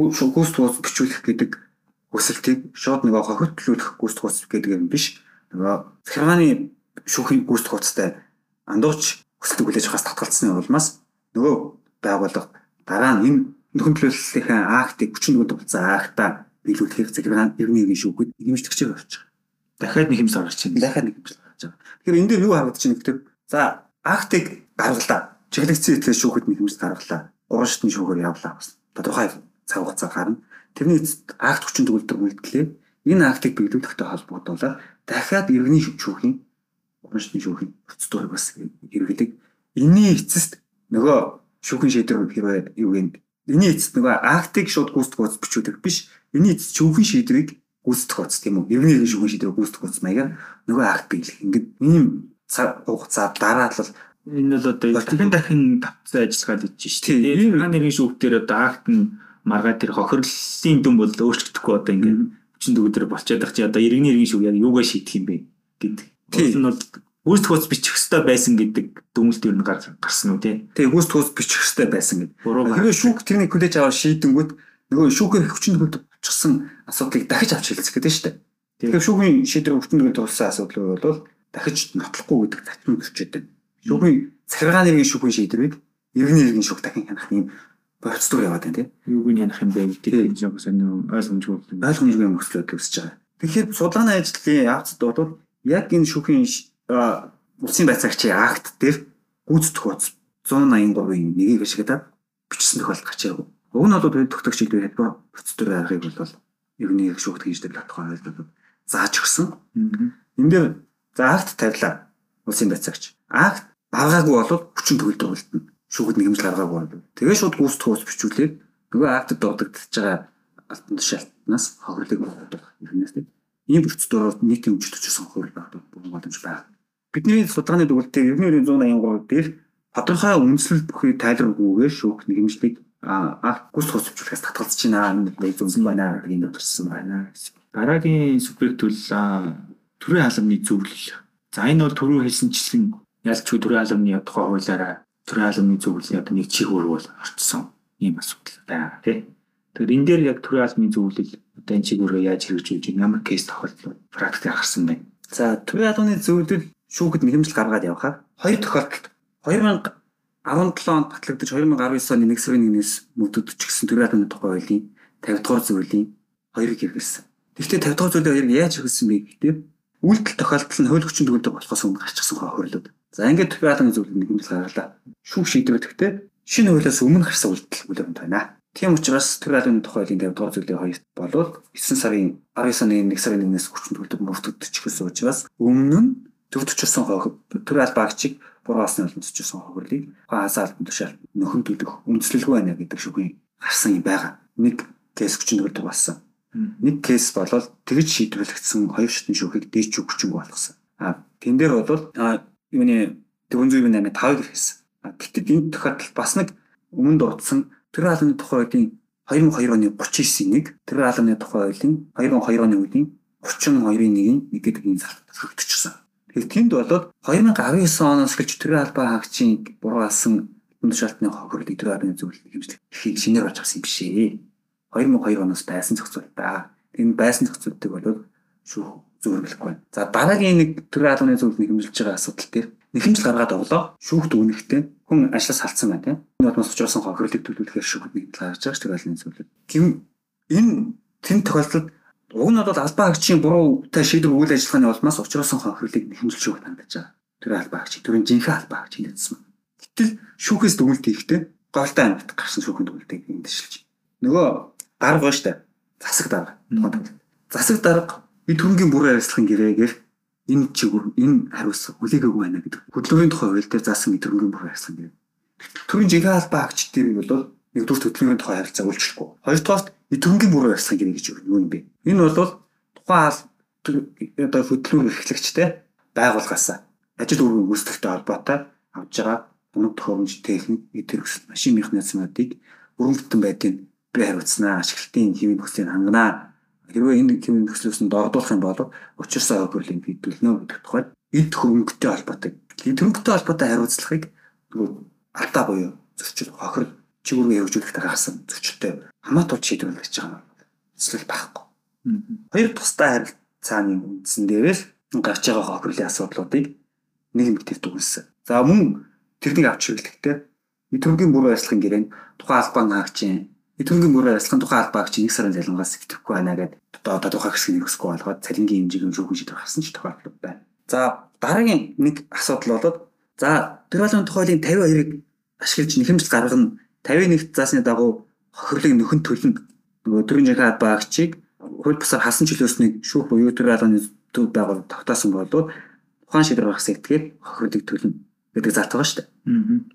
гүйцэтгэх хуудс бичүүлэх гэдэг хүсэлтийг шууд нөгөө хохирлуулах гүйцэтгэх хуудс гэдэг юм биш. Нөгөө захиргааны шүүхийн гүйцэтгэх хуудастай андууч хүсэлтийг хүлээж авахаас татгалцсны улмаас нөгөө байгууллага дараа нь энэ нөхөмтлөлтийн актыг 44 дугацсан актаа биелүүлэхээр захиргааны иргэн шүүхэд нэмэгдчихэж явж байгаа. Дахиад нэг хэмжээ гарч байна. Дахиад нэг хэмжээ гарч байгаа. Тэгэхээр энэ дээр юу харагдаж байна гэхээр за актыг гаргалаа. Чиглэгдсэн этгээд шүүхэд нэг хэмжээ гаргалаа. Уран шатны шүүхээр явлаа бас. Тодорхой цаг хугацаа гарна. Тэрний эцэст акт 40 төгөлдөр үлдлээ. Энэ актыг биелүүлэхтэй холбогдуулаад дахиад иргэний шүүхийн уран шатны шүүхийн процедурыг бас хэрэглэг. Энийн эцэст нөгөө шүүхийн шийдвэр хэрвээ юу гэнэ Эний эцэст нөгөө актыг шууд гүйцэтгэх хуудас бичүүлэх биш. Эний эцэст шүүхийн шийдвэрийг гүйцэтгэх хуудас тийм үү? Иргэний шүүхийн шийдвэрийг гүйцэтгэх хуудас маягаар нөгөө акт биелэх. Ингээд ийм цаг хугацаа дараа л энэ бол одоо дахин дахин тавцсан ажиллагаа гэж байна шүү дээ. Иргэний нэрийн шүүхтэр одоо акт нь маргаа тэр хохирлын дүн бол өөрчлөгдөхгүй одоо ингээд 40 дөрөв болчиход байгаа чи одоо иргэний нэрийн шүүх яг юугаа шийдэх юм бэ гэдэг. Тийм бол гүйцэтгэх хуудас бичих хэрэгтэй байсан гэдэг дүгнэлт юу нэг гарсан уу тий. Тэгээ гүйцэтгэх хуудас бичих хэрэгтэй байсан гэдэг. Тэгэхээр шүүх тэрний хүлээж аваад шийдэнгүүт нөгөө шүүхийн хүчин төгөлд болчихсон асуудлыг дахиж авч хэлцэх гэдэг нь шүү дээ. Тэгэхээр шүүхийн шийдвэр төгөлд болсон асуудал бол дахиж нотлохгүй гэдэг татвар төрчээд байна. Шүүхийн захиргааны нэрийн шүүхийн шийдвэрийг иргэний нэрийн шүүх дахин хянах юм процедур яваад байна тий. Юуг нь янах юм бэ гэдэг нь жоох сонир ойлгомжгүй ойлгомжгүй мөслөд үүсэж байгаа. Тэгэхээр судалгааны ажлын явцад бол яг энэ шүүхийн улсын байцаагчийн акт дээр гүйцэтгэх хуудас 183-ын нэгийг ашиглаад бичсэн тохиолдол гарч ирв. Уг нь бол төгтөгч шийдвэр хэлбэр процедур аргыг бол иргэний их шүүхт хийж дээр тодорхой ойлголт зааж өгсөн. Энэ дээр за акт тавилаа улсын байцаагч. Акт багаагүй болоод хүчин төгөлдөр үлдэнэ. Шүүхэд нэгэмж гаргаагүй бол. Тэгээ шууд гүйцэтгэх ус бичүүлээд нөгөө актд дурддагдж байгаа алтан тушаалтнаас хохирлыг болгодог юм тийм. Ийм процедураар нийтийн өмчлөлт сонхол багтдаг боломж байна. Бидний судалгааны дүгнэлтээр 1983 дээр тодорхой үндэслэл бүхий тайлбаргүйгээр шүүх нэгэмжлэг а гүйцэтгэх ус бичүүлэхээс татгалзаж байна. Нэг зөвсөн байна гэдэг төрсэн байна. Дараагийн субъект бол төрийн халамны зөвлөл. За энэ бол түрүү хэлсэнчлэн ялч төрийн халамны тухай хуулиараа төрийн халамны зөвлөлийн одоо нэг чих өөр бол орцсон ийм асуудал байна тий. Тэгэхээр энэ дээр яг төрийн халамны зөвлөл одоо энэ чих өөрөө яаж хэрэгжүүлж ямар кейс тохиолдол практик гарсан байна. За төрийн халамны зөвлөл шүүхэд нэгэмжил гаргаад явхаар хоёр тохиолдолд 2000 17 онд батлагдаж 2019 оны 1 сарын 1-ээс мөрдөгдөж гисэн төрийн тухай хуулийн 50 дугаар зөвлөлийн хоёрыг хэрэгэлсэн. Гэхдээ 50 дахь зүйлээ хоёр яаж хэрэгсэн бэ гэхдээ үйлдэл тохиолдол нь хууль хүчин төгөлдөг болохоос өмнө гарчихсан хохирлууд. За ингээд төвяалын зөвлөд нэг хэмжил гаргалаа. Шүүх шийдвэрэхдээ шинэ хуулиас өмнө гарсан үйлдэл үлэмт байна. Тийм учраас төвяалын тухайлын 50 дахь зүйлийн хоёрт болоод 9 сарын 19 оны 1 сарын 1-ээс хүчин төгөлдөг мөрдөгдөж гэсэн учраас өмнө нь төвдчихсэн төвяал багчиг буруу асны олонцчихсан хохирлыг хаасаалт тушаал нөхөн төлөх үндэслэлгүй байна гэдэг шүүхийн гарсан юм байгаа. Нэг кейс хүчин төгөлдөг болсон нэг кейс болоод тэгж шийдвэрлэгдсэн хоёр шатны шүүхийг дээч өгчөнгө болгосон. А тэн дээр бол юуны 408-ын 5-ыг хийсэн. А гэтэл энэ тохиолдолд бас нэг өмнө дутсан тэр хаалны тухай хуулийн 2002 оны 39-ийн нэг тэр хаалны тухай хуулийн 2002 оны үеийн 32-ийн нэг нэг гэдэг энэ залтчихсан. Тэгэхээр тэнд болоод 2019 оноос эхэлж тэр албаа хаагчийн буруу алсан шалтны хохирлыг тэр хаалны зөвлөлт хэмжлэх эрхийг шинээр болж авсан юм биш ээ. 2002 оноос байсан зохицуулт та. Энэ байсан зохицуултыг бол шүүх зөвөрлөх байна. За дараагийн нэг төрийн албаны зөвлөлд нэхэмжилж байгаа асуудал дээр нэхэмжил гаргаад оглоо шүүхт үнэхтэй хүн ажлаас салцсан байна тийм. Энэ бодмос учраас хохирлыг төлөвлөхөөр шүүхт нэгдэл гаргаж байгаа шүү дээ зөвлөл. Гэм энэ тэн тохиолдолд уг нь бол албан хаагчийн буруутай шийдвэр үйл ажиллагааны улмаас учраас хохирлыг нэхэмжилж шүүхт хандаж байгаа. Төрийн албан хаагч, төрийн жинхэнэ албан хаагч хэлсэн. Гэтэл шүүхээс дүгнэлт хийхдээ голтой амьд гарсан шүүхэн дүгнэлтийг эндшилж. Нөгөө дарга ба штэ. Засаг дарга. Засаг дарга би түрнгийн бүр арилслахын гэрээгээр энэ чигээр энэ хариуц хүлээгээгүй байна гэдэг. Хөдөлгөөний тухай хууль дээр заасан түрнгийн бүр арилслахын гэрээ. Төрийн жинхэнэ албан агч дээр бол нэгдүгээр хөдөлгөөний тухай харилцаа үйлчлэхгүй. Хоёрдугаарт түрнгийн бүр арилслахын гэрээ гэж юу юм бэ? Энэ бол тухайн одоо хөдөлгөөн эрхлэгчтэй байгуулгаас ажил үүргийн гүйцэтгэлтэй холбоотой авж байгаа өнөг төхөөрөмж техник, эдгээр машин механизмуудыг бүрэн бүтэн байдгийг би хариуцнаа ашиглалтын хэвийн нөхцөлийг ханганаа хэрвээ энэ хэвийн нөхцлөөс нь дордуулах юм бол учирсаа хөрлийн хэдүүлнэ гэдэг тухайд эд хөнгөтэй холбоотой. Хөнгөтэй холбоотой хариуцлагыг алдаа буюу зөрчил хохир чигүүргээ хөгжүүлэхдээ гаргасан зөрчилтэй хамаатууд шийдвэрлэж байгаа. Эсвэл байхгүй. Хоёр тусдаа харилцааны үндсэн дээрээс гарч байгаа хохирлын асуудлуудыг нэг мэгтэйг дүгнсэн. За мөн тэрнийг авч хэрэглэхдээ Итөргийн бүр ажиллахын гэрээ тухайн албан хаагчийн Эдгүнгийн мөрөөр арилгахын тухай албаг чи нэг сарын залангаас итгэхгүй байна гэдэг одоо тухай хэсгийг өсөхгүй болгоод цалингийн хэмжээг шүүхэн шийдвэр гаргасан ч тохиолдол байна. За дараагийн нэг асуудал болоод за төрөлөгийн тухайлын 52-ыг ашиглаж нэхэмжил гаргана 51-т заасны дагуу хохирлыг нөхөн төлнө нөгөө төрийн жинхэнэ албаагчийг хууль бусаар хасан чөлөөснийг шүүх буюу төрийн албаны төв байгуул тогтоосон болоод ухаан шийдвэр гаргасан этгээд хохирлыг төлнө гэдэг залт байгаа шүү дээ.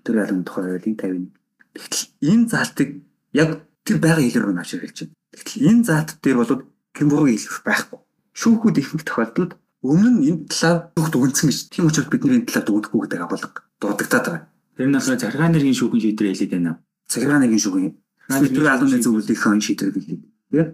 Төрийн албаны тухай хуулийн 51. Тэгтэл энэ залтыг яг тэр байгаль хэлээр нь авч ирж байна. Гэтэл энэ заат дээр бол гэмбургийн хэлэх байхгүй. Шүүхүүд ихэнх тохиолдолд өмнө нь энэ талаар бүгд үгэнсэн гэж тийм учраас бид энэ талаар дуудахгүй гэдэг агуулга дуудагдаад байгаа. Тэр нь болохоор заргаа нэргийн шүүхэн шийдвэр хэлээд байна. Заргаа нэргийн шүүхэн. Тэр албаны зөвлөлийн шийдвэр хэлээд. Тэгээ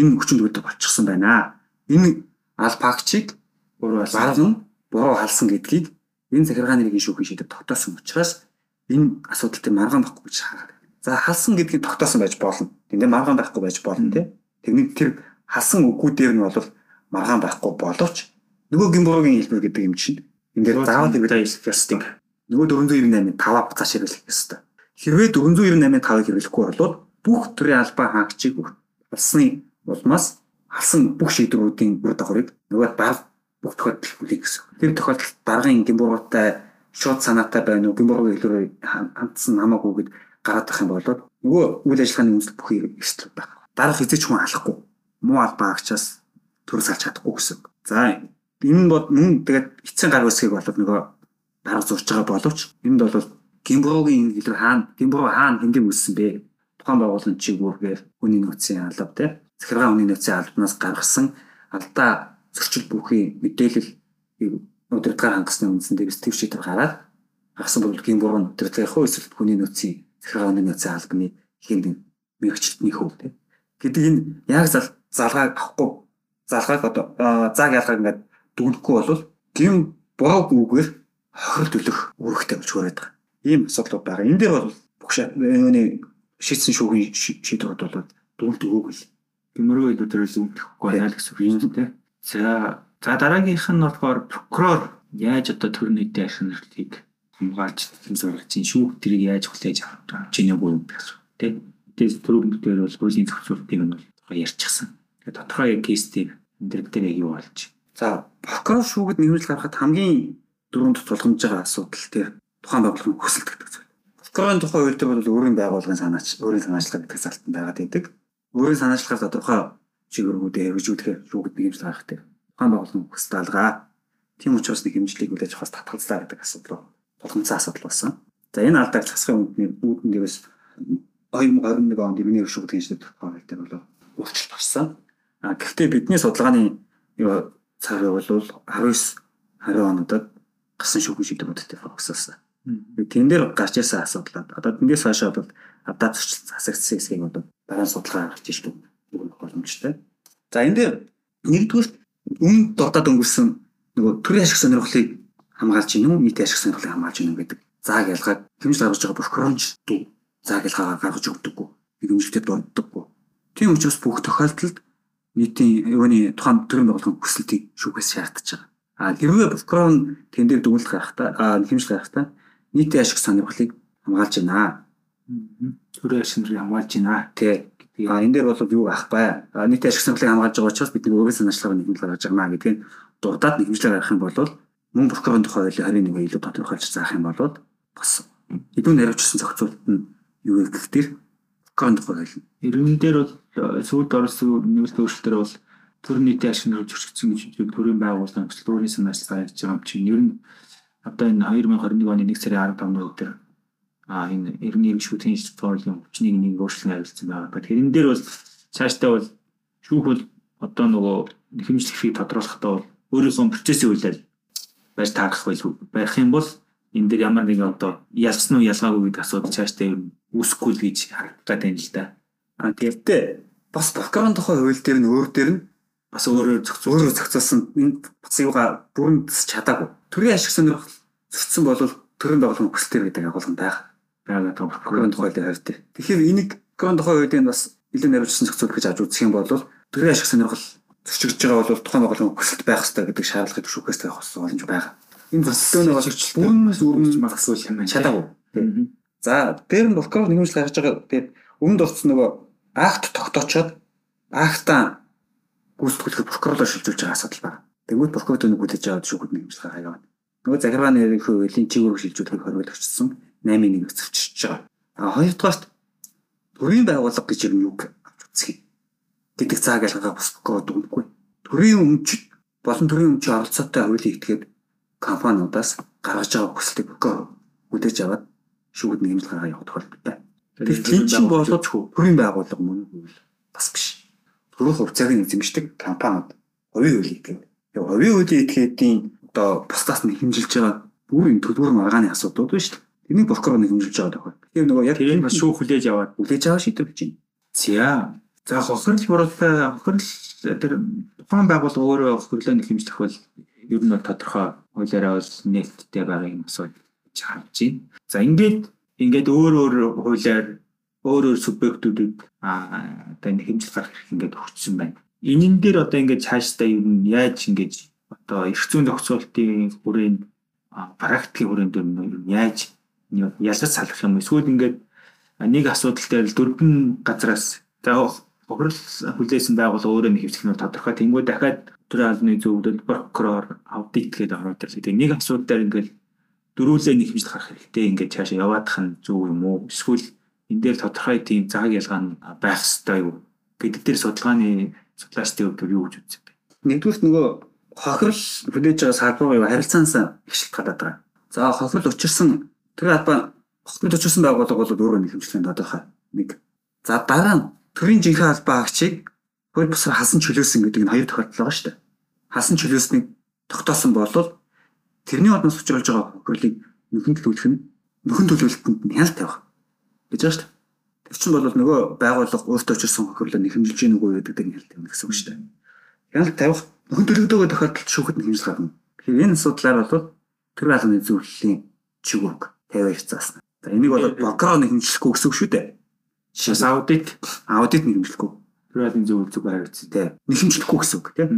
энэ хүчин төгөлдөг болчихсон байна. Энэ албаагчийг буруу алсан буруу алсан гэдгийг энэ захиргааны нэргийн шүүхийн шийдвэр тогтоосон учраас энэ асуудалтай маргаан баггүй гэж хараад За халсан гэдгийг тогтоосон байж болно. Тэндээ маргаан байхгүй байж болно тий. Тэгний тэр халсан үгүүд дээр нь бол маргаан байхгүй боловч нөгөө гимбургийн хэлбэр гэдэг юм чинь ингээд заавал бид хэлэх ёстой. Нөгөө 498-ын 5-аа буцааш хэрэглэх ёстой. Хэрвээ 498-ын 5-ыг хэрэглэхгүй бол бүх төрлийн албаа хаагчийг алсны улмаас алсан бүх шийдвэрүүдийн үр дагаврыг нөгөө баг бүх тохиолдолд хүлээх гэсэн. Тэр тохиолдолд даргын гимбургуутай шууд санаатай байна уу гимбургийн хэлбэр хандсан хамаагүй гэдэг гараад байх юм бол нөгөө үйл ажиллагааны үндэслэл бүхий эрсдэл байх. Дарах эзэж хүн алахгүй. Муу албаа агчаас төрөс алж чадахгүй гэсэн. За энэ бод мөн тэгээд эцсийн гар үсгийг бол нөгөө дарга зурж байгаа боловч энд бол Гимброгийн хэлээр хаана Гимбро хаана хэндийг үссэн бэ? Тухайн байгууллагын чигүүргээр хүний нөөцийн алба те. Захиргаа хүний нөөцийн албанаас гаргасан алдаа зөрчил бүхий мэдээлэл удирдгаар хангасны үндсэндээ төв шийдвэр гараад гаргасан бол Гимбро нь удирдлагын хөө эсвэл хүний нөөцийн захиргаа хүний нөөцийн албаны хин мэрэгчлэтний хөв те. Гэдэг энэ яг залгааг авахгүй. Залгааг одоо зааг ялгааг ингээд дүгнэхгүй бол гим буруу үгээр хохир төлөх үүрэгтэй болж хүрээд байгаа ийм асуудал байгаа. Энэ дээр бол бүх шийдсэн шүүхийн шийдвэрүүд бол дүнэлт өгөөгүй. Гэмрөө илүүдэрээс үүдэхгүй байна л гэсэн үг юм тийм. За за дараагийнх нь болохоор прокурор яаж одоо төр нийтийн ашиглалтыг хамгаалж зорилгын шүүх тэрийг яаж хүлээж авч чиний буй гэсэн тийм. Тэгээд түрүүн дээр бол хуулийн зохицуултыг нь бол ярьчихсан. Тэгээд тодорхой кейстэй энэ дээр яг юу болж. За прокурор шүүгэд нэмэлт гаргахад хамгийн дөрөнд тулгамж байгаа асуудал тийм тухайн байгууллагын хүсэлт гэдэг зүйл. Прокурорын тухай үйлдэл бол өөрийн байгууллагын санаач, өөрийн санаачлага гэдэг залтан байгаад байдаг. Өөрийн санаачлахаар тодорхой чиглэлүүдээ хэрэгжүүлэхээр шүүгд нэг хэмжээ гаргах тийм. Тухайн байгууллагын хүсэлт алгаа. Тийм учраас нэг хэмжлийг үлээж авахаас татгалзлаа гэдэг асуудал болгоомжтой асуудал болсон. За энэ алдааг засахын үндний үүднээс 2021 онд миний шүүгд хэмжлэг тухай дээр бол өөрчлөлт орсон. А гэхдээ бидний судалгааны цаг бол 19 20 онодод гасан шүүхэн шийдвэрүүдтэй фокуссан. Тэн дээр гарч ирсэн асуудлууд одоо тэндээс хойшоо бол адаа зөрчил засагдсан хэсгийг одоо дараа нь судалгаа гарч ирж байгаа боломжтой. За энэ дээр нэгдүгээр өмнө дурдаад өнгөрсөн нөгөө төрийн ашиг сонирхлыг хамгаалж гинүү нийтийн ашиг сонирхлыг хамгаалж гинүү гэдэг зааг ялгаад хэмжил гаргаж байгаа прокуронч дүү зааг ялгаагаа гаргаж өгдөггүй хэмжилтэд дурддаггүй. Тийм учраас бүх тохиолдолд нийтийн юуны тухайн төрийн байгууллагын хүсэлтийг шүүхээс шаардж байгаа. А хэрвээ прокурор тэн дээр дүгнэлт гаргахтаа хэмжил гаргахтаа нийтийн ашиг сонирхлыг хамгаалж байна. Төрийн ашиг сонирхлыг хамгаалж байна. Тий. А энэ дээр бол юу ах бай. Нийтийн ашиг сонирхлыг хамгаалж байгаа учраас бид өөрийн санаачлагыг нэгмэл гаргаж байгаа гэдгийг дурдаад нэгмжлэг гаргах юм бол мөн прокурорын тухай хуулийн 21 илүү тодорхойлж заах юм бол бас хэдүүн наривчсан зохицуулт нь юу гэх дээр прокурорын тухай хууль. Иргэн дээр бол сүйд орсон нэмэлт өөрчлөлтөөр бол төр нийтийн ашиг нөхөж зөрчигдсөн гэж төрийн байгууллага төслөөрийн санаачлага хийж байгаа юм чинь ер нь одоо энэ 2021 оны 1 сарын 15-ны өдөр а энэ эргэн иргэшүүдийн шийдвэрлэлийн хүчнийг нэг өөрчлөн харилцсан байгаа. Энэ дээр бол цаашдаа бол шүүх бол одоо нөгөө хэмжлэхийг тодруулахдаа өөрийнхөө процессын үйлдэл байж таарах байлгүй байх юм бол энэ дээр ямар нэгэн одоо ялсан уу ялгаагүй гэдэг асуудал цаашдаа нь үүсэхгүй л гэж харагдаад байна л да. А тэгвэл бас прокурорын тухай хууль дээр нь өөр дээр нь бас өөрөөр зохицуул өөрөөр зохицуулсан энэ бас юугаа бүрэн чадаагүй. Төрийн ашиг сонирхол зөрчсөн бол төрийн байгууллагын хүсэлтээр гэдэг агуулган байх. Байгаад байгаа прокурорын тухайлын хувьд. Тэгэхээр энийг прокурорын тухай үеийн бас илүү наривчсан зохицуул гэж аж үзэх юм бол төрийн ашиг сонирхол зөрчигдөж байгаа бол тухайн байгууллагын хүсэлт байх хэрэгтэй гэдэг шаардлагыг төвшөхөөс тавих боломж байгаа. Энэ зөрчилдөөний бас бүрэн бүрэн магасуул юм байна. Чадаагүй. За дээр нь прокурор нэгмжил гаргаж байгаа тэгээд өмнөд болсон нөгөө акт тогтоочоод актаа гүйцэтгэлэг прокурорлоо шилжүүлж байгаа асуудал байна. Тэгвэл прокурор төнийг хүлээж аваад шүүхэд нэмжлэх хаяг байна. Нөгөө захиргааны ерөнхий хуулийн чиглэлийг шилжүүлэхийг хориглогчсон 8-1 зөвчөж байгаа. А хоёрдугаарт төрийн байгууллага гэж юм юу авч үзэх юм. гэдэг зааг ялгаа бас прокурор дүгнэхгүй. Төрийн өмчөд болон төрийн өмчийн оролцоотой хуулийг итгээд компаниудаас гаргаж байгаа хүсэлтийг прокурор хүлээж аваад шүүхэд нэмжлэх хаяг явах тохиолдолтой. Тэгэхээр чинь болоод төрийн байгууллага мөн бас биш төрөх хувьцааг нь эзэмшдэг компаниуд хувийн хуулийг гэдэг. Яг хувийн хуулийн этгээдийн одоо бусдаас нь хэмжилж байгаа бүрийн төлбөр маргааны асуудлууд дээ. Тэрнийг прокурор нь хэмжилж байгаа даа. Тэгэхээр нөгөө яг тэр бас шүүх хүлээж аваад хүлээж аваа шийдвэрлэж байна. За. За хохирол бурууттай хохирол тэр тухайн байгууллага өөрөө хохирлоо нэг хэмжлэх бол ер нь тодорхой хуулиараа бол нээлттэй байгаа юм асууж харж байна. За ингээд ингээд өөр өөр хуулиар өөр өөр субъектүүдэд аа одоо энэ хэмжил гарах хэрэг ингээд өгчсөн байна. Энэн дээр одоо ингээд цаашдаа юу нь яаж ингээд одоо эрх зүйн зохицуултын хүрээнд практикийн хүрээнд яаж ялгаж салах юм эсвэл ингээд нэг асуудал дээр дөрвөн газраас за хохирол хүлээсэн байгууллага өөрөө нэг хэвчлэх нь тодорхой. Тэнгүү дахиад төрийн албаны зөвлөлд прокурор аудит гэдэг ороод ирлээ. Тэгээ нэг асуудал дээр ингээд дөрүүлээ нэг хэмжил гарах хэрэгтэй ингээд цаашаа яваадах нь зөв юм уу? Эсвэл энэ дээр тодорхой тийм цаг ялгаа нь байх ёстой юу гэдэг дээр судалгааны судлаачдын хувьд юу гэж үздэг бэ? Нэгдүгürt нөгөө хохирол хүлээж байгаа салбар юу харилцаанаас их шилт гадаад байгаа. За хохирол учирсан тэр албаа хохирол учирсан байгууллага бол өөрөө нэхэмжлэлийн тодорхой нэг. За дараа нь төрийн жинхэнэ албаа агчийг хууль бусаар хасан чөлөөсөн гэдэг нь хоёр тохиолдол байгаа шүү дээ. Хасан чөлөөснийг тогтоосон бол тэрний одноос учруулж байгаа хохирлыг нөхөн төлөвлөх нь нөхөн төлөвлөлтөнд нь хяналт тавих гэж байна шүү дээ. Тэр чинь бол нөгөө байгууллага өөртөө учирсан хохирлоо нэхэмжилж гин үгүй гэдэг нь хяналт тавих гэсэн үг шүү дээ. Хяналт тавих нөхөн төлөвлөгөө тохиолдолд шүүхэд нэхэмжил гарна. Тэгэхээр энэ асуудлаар бол тэр албаны зөвлөлийн чигүүг тавиач заасна. За энийг бол прокурор нэхэмжлэхгүй гэсэн үг шүү дээ. Жишээс аудит аудит нэхэмжлэхгүй. тэр албаны зөвлөлтөг байгаадсан. Тэ. Нэхэмжлэхгүй гэсэн үг тийм.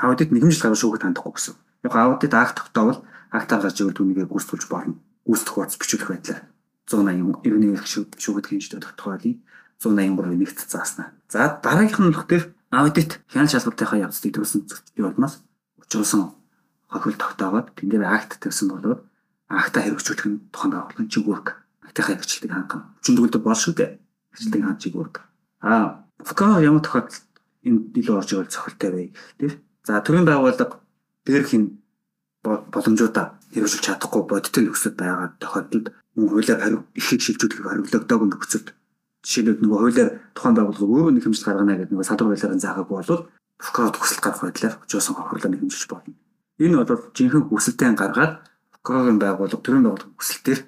Аудит нэхэмжил гаргаж шүүхэд хандахгүй гэсэн. Яг аудит акт тогтоовол актаар гарч ирвэл түүнийг гүйцэтгүүлж болно. Гүйцэтгэх хуудас бичүүлэх байдлаар 180 91 их шүүхэд хэмждэг тогтоолын 183 нэгт зааснаа. За дараагийнх нь болохоор аудит хяналт шалгалтынхаа явцыг төрсөн явуулмаас учруулсан хохирол тогтоогоод тэн дээр акт тавьсан болоод акта хэрэгжүүлэх нь тухайн байгууллагын чигүүрг актынхаа хэрэгжилтийг хангах төгөлдөр бол шүү дээ. Хэрэгжилтийг хангах чигүүрг. Аа Фука ямар тохиолдолд энэ илүү орж ирэл цохилтой вэ гэхтээ. За төрийн байгууллага дээрх энэ боломжуудаа хэрэгжүүлж чадахгүй бодтой нөхцөл байгаа тохиолдолд мөн хуулиар хариу ихийг шилжүүлэх хариуцлагадаг нөхцөлд жишээлбэл нөгөө хуулиар тухайн байгууллага өөрөө нэг хэмжил гаргана гэдэг нөгөө садар хуулиарын заагаагүй бол Фука төгсөлт гарах байдлаар очиосон хохирлоо нэг хэмжилж болно. Энэ бол жинхэнэ хүсэлтээ гаргаад Фукагийн байгууллага төрийн байгууллага хүсэлтээр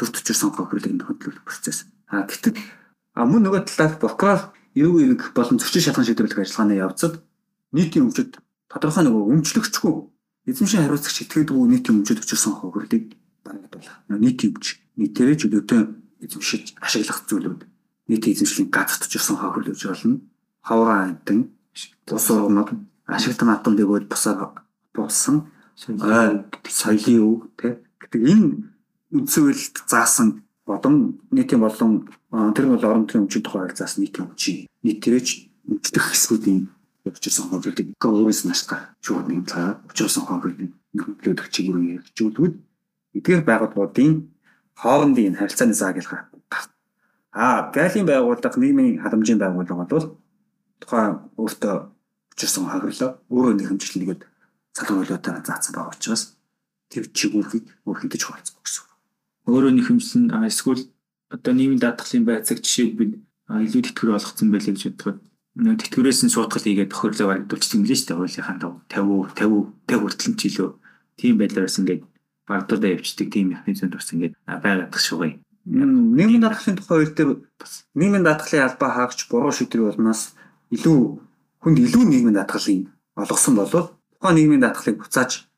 төр төчөрсөн хохирлыг нөхөдлөх процесс. А гэтэл мөн нөгөө талаар прокурор эерэг эерэг болон зөрчил шалган шийдвэрлэх ажиллагааны явцад нийтийн өмчөд тодорхой нөгөө өмчлөгчгүй эзэмшин хариуцагч итгэдэггүй нийтийн өмчөд өчөрсөн хохирлыг барагдуулах. Нийтийн өмч нийтээрээ чөлөөтэй эзэмшиж ашиглах зүйлүүд. Нийтийн эзэмшлийн газарт өчөрсөн хохирол гэж болно. Хавраа амтан ус ургамад ашиглалтан атомыг бол бусаар буусан соёлын тэ? Гэдэг энэ үндсүүлэлт заасан бодом нийтийн болон тэр бол орон нутгийн өмчийн тухай заасан нийтийн өмчийн. Нийтээрч өмчлөх хэсгүүдийн явчихсан хохирлыг өөрөөс нааштай шууд нэг цаа учруулсан хохирлыг нөхөрлөдөх чиглэлээр хэрэгжүүлвэл эдгээр байгууллагуудын хоорондын харилцааны заагилгаа А галийн байгууллага нийгмийн халамжийн байгууллага бол тухайн өөртөө учирсан хохирлоо өөрөө нэг хэмжлэгээд салгуулиудаа заасан байгаа учраас тэр чигүүрийг өөрхөдөж хуваалцах гэсэн. Өөрөө нэг хэмжлэн эсвэл одоо нийгмийн даатгалын байцааг жишээлбэл илүү тэтгэр болгоцсон байлээ гэж бодоход тэтгэрээс нь суутгал хийгээд тохирлоо лээ шүү дээ хуулийнхаа 50 50 50 хүртэл ч илүү тийм байдлаарс ингээд багдуудаа явчихдаг тийм механизм тус ингээд байгаад шугай. Нийгмийн даатгалын тухай хууль дээр бас нийгмийн даатгалын албаа хаагч буруу шийдвэр болноос илүү хүнд илүү нийгмийн даатгалын олгосон болов тухайн нийгмийн даатгалыг буцааж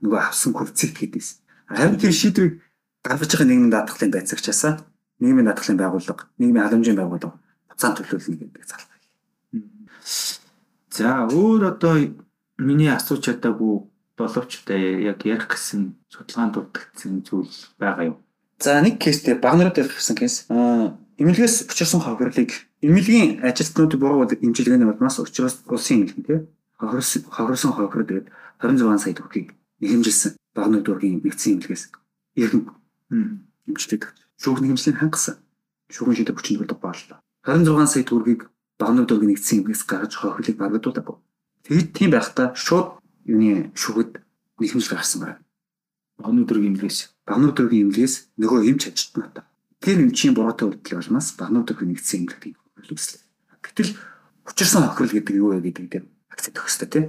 нөгөө авсан концепт гэдээс. Харин тэр шийдвэрийг гаргаж байгаа нийгмийн даатгалын байцаагчаасаа нийгмийн даатгалын байгууллага, нийгмийн халамжийн байгууллага буцаан төлөвлөнө гэдэг залхав. За өөр одоо миний асууж чадаагүй боловч яг ярих гэсэн судалгаанд дурдгдсан зүйл байгаа юу? За нэг кейстэй баг нарууд ярихсан кейс. Аа эмнэлгээс учирсан хохирлыг эмнэлгийн ажилтнуудыг буруу имчилгээний улмаас учраас улсын эмнэлэг тийм хохирсон хохирол тэгээд 26 сая төгрөгийг нэхэмжилсэн багны дургийн нэгдсэн эмнэлгээс иргэн эмчилдэг. Шүүхний хэмжлэгийг хангасан. Шийдвэр хүчин төгөлдөг баалаа. 26 сая төгрөгийг багны дургийн нэгдсэн эмнэлгээс гаргаж хохирлыг баргадуулаагүй. Тэгээд тийм байхдаа шууд юуны шүүхэд нэхэмжил гарсан байна. Багны дургийн эмнэлгээс багны дургийн эмнэлгээс нөгөө эмч ажилтнуудаа тэр эмчийн буруутай үйлдэл болмаас багны дургийн нэгдсэн эмнэлгийг хохирлуулсан. Гэтэл учирсан хохирол гэдэг юу вэ гэдэг дээр өгөх хэрэгтэй тийм.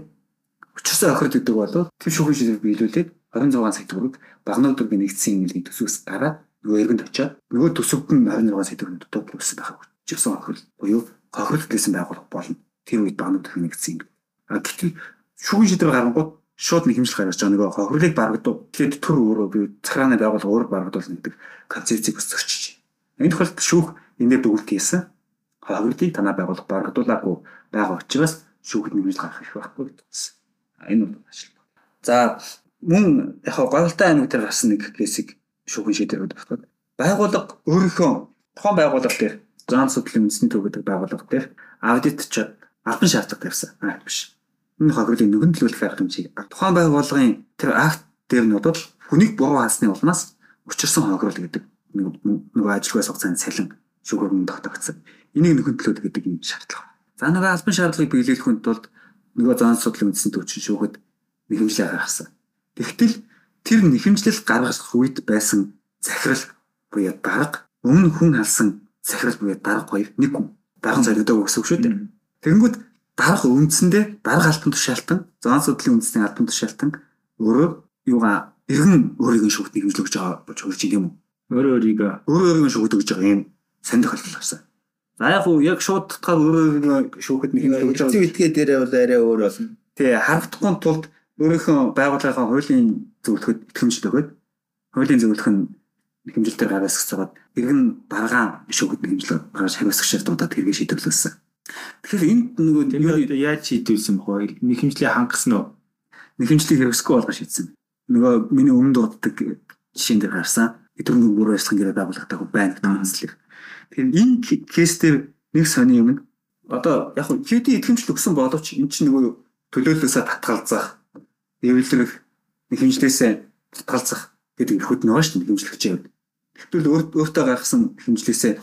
Учирсан охирол гэдэг бол тэр шүүхийн шийдвэр биелүүлээд 26 сая төгрөг багнууд дөрвийн нэгдсэн эмнэлгийн төсвөөс гараад нөгөө эргэнд очиад нөгөө төсөвд нь 26 сая төгрөг дутуулсан байх. Учирсан охирол буюу хохирол гэсэн байгууллага болно. Тэр үед багнууд дөрвийн нэгдсэн эмнэлэг. А гэтэл шүүхийн шийдвэр гаргангууд шууд нэг хэмжил гаргаж байгаа нөгөө хохирлыг баргадуу. Тэгэхээр төр өөрөө би захрааны байгууллага өөр баргадуулна гэдэг концепцийг бас зөрчиж. Энэ тохиолдолд шүүх энэ дээр дүгнэлт хийсэн. Хохирлыг танаа байгууллага баргадуулаагүй байгаа учраас шүүхэд нэмж гарах их байхгүй гэсэн. Энэ бол ашиг. За мөн яг гойволтой аймаг дээр гарсан нэг кейсийг шүүхэн шийдвэрүүд багтаад байгууллага өөрийнхөө тухайн байгууллага дээр зан судлалын үндэсний төв гэдэг байгууллага дээр аудит ч албан шаардлага тавьсан. Аа биш. Энэ хохирлыг нүгэн төлөвлөх арга хэмжээг тухайн байгууллагын тэр акт дээр нь бол хүнийг буруу хаасны улмаас учирсан хохирол гэдэг нэг ажилгүйс хугацааны цалин шүүхөрөнд тогтогдсон. Энийг нүгэн төлөвлөх гэдэг юм шаардлага. За нөгөө албан шаардлагыг биелүүлэхэд тулд нөгөө зан судлалын үндэсний төвчин шүүхэд нэхэмжлээ гаргасан. Тэгтэл тэр нэхэмжлэл гаргах үед байсан захирал буюу дарга өмнө хүн алсан захирал буюу дарга хоёр нэг хүн дарга гэсэн үг шүү дээ. Тэгэнгүүт дарга үндсэндээ дарга альбан тушаалтан зоон судлалын үндэсний альбан тушаалтан өөрөө юугаа иргэн өөрийн шүүхт нэхэмжлүүлж байгаа болж хөрж юм уу? Өөрөө өөрийгөө өөрөө өөрийн шүүхт өгж байгаа юм сайн тохиолдол гарсан. За яг уу яг шууд татгаар өөрөө шүүхэд нэхэмжлүүлж Хэцүү байгаа. эдгээ дээрээ бол арай өөр болно. Тэгээ харагдахгүй тулд өөрийнхөө байгууллагын хуулийн зөвлөхөд итгэмжтэй өгöd хуулийн зөвлөх нь нэхэмжилтээр гаргаас гэсээд иргэн даргаан шүүхэд нэхэмжлэг гаргаж хариуцах шаардлагуудад хэрэгээ шийдвэрлэсэн. Тэгэхээр энд нөгөө яаж шийдвэлсэн бохоо нэхэмжлээ хангасан уу? нэхэмжлийг хэрэгсэхгүй болгож шийдсэн. Нөгөө миний өмнө дууддаг жишээн дээр гарсан өдрөнгөө бүр байсхан гэрээ байгууллагатай хүн байна гэдэг үнслэг. Тэгэхээр энэ ке- кейс дээр нэг сони юм нь одоо яг хөө хэдий итгэмжл өгсөн боловч эн чинь нөгөө төлөөлөөсөө татгалзах, эвлэрэх, нэхэмжлээсээ татгалзах гэдэг эрхүүд нь байгаа шүү дээ нэхэмжлэгчээ. Тэгвэл өөр өөртөө гаргасан нэхэмжлээсээ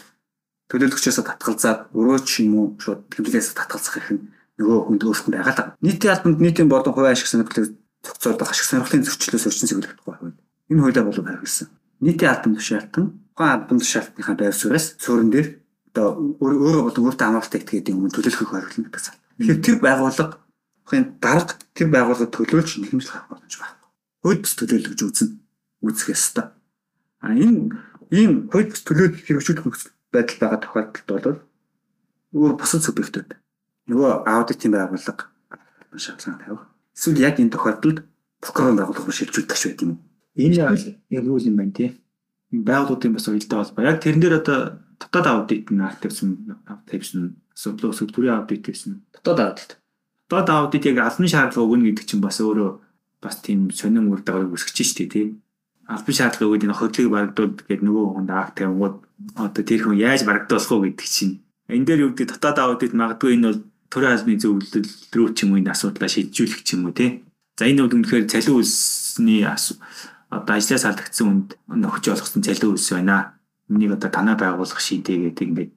төлөөлөгчөөсөө татгалзаад өрөө ч юм уу шууд нэхэмжлээсээ татгалзах нь нөгөө хүнд өөрсөнд байгаа л. Нийтийн албанд нийтийн болон хувийн ашиг сонирхлыг зохицуулах ашиг сонирхлын зөрчлөөс өрчин сэглэх тухай хууль. Энэ хуулиа болов харгалсан. Нийтийн албан тушаалтан тухайн албан тушаалтныхаа байр суурьас суурин дээр одоо өөр- өөрөө болон өөртөө хамааралтай этгээдийн өмнө төлөвлөхийг хариулна гэдэг сан. Тэгэхээр тэр байгууллага тухайн дарга тэр байгууллага төлөөлж нэхэмжлэх авах боломж байхгүй. Хууль бус төлөөлөгч үүснэ үүсэх ёстой. А энэ ийм хууль бус төлөөлөл хэрэгжүүлэх нөхцөл байдал байгаа тохиолдолд бол өөр бусад субъектууд нөгөө аудитын байгууллага шаардлага тавих. Эсвэл яг энэ тохиолдолд прокурор байгууллага шилжүүлдэг ч байт юм. Энэ яг юу юм байна тий? Энэ байгууллагын бас уялдаа холбоо. Яг тэрэн дээр одоо дотоод аудит нь активсэн тавьсан асуудал өсөх төрийн аудит гэсэн. Дотоод аудит. Дотоод аудит яг албан шаардлага өгнө гэдэг чинь бас өөрөө бас тийм сонин үр дагаврыг үүсгэж штий тий. Албан шаардлага өгөөд энэ хөдлөгийг барагдууд гэдэг нөгөө хүнд акт тавингууд одоо тэр хүн яаж барагдуулах уу гэдэг чинь. Энэ дээр юу гэдэг дотоод аудит магадгүй энэ бол төрийн албаны зөвлөл рүү ч юм уу энэ асуудлаа шийдвэрлэх ч юм уу тий. За энэ бол үнэхээр цалин үлсний асуу одоо ажлаас алдагдсан хүнд нөхөж олгосон цалин үлс байна. Энийг одоо танаа байгуулах шийдээ гэдэг ингээд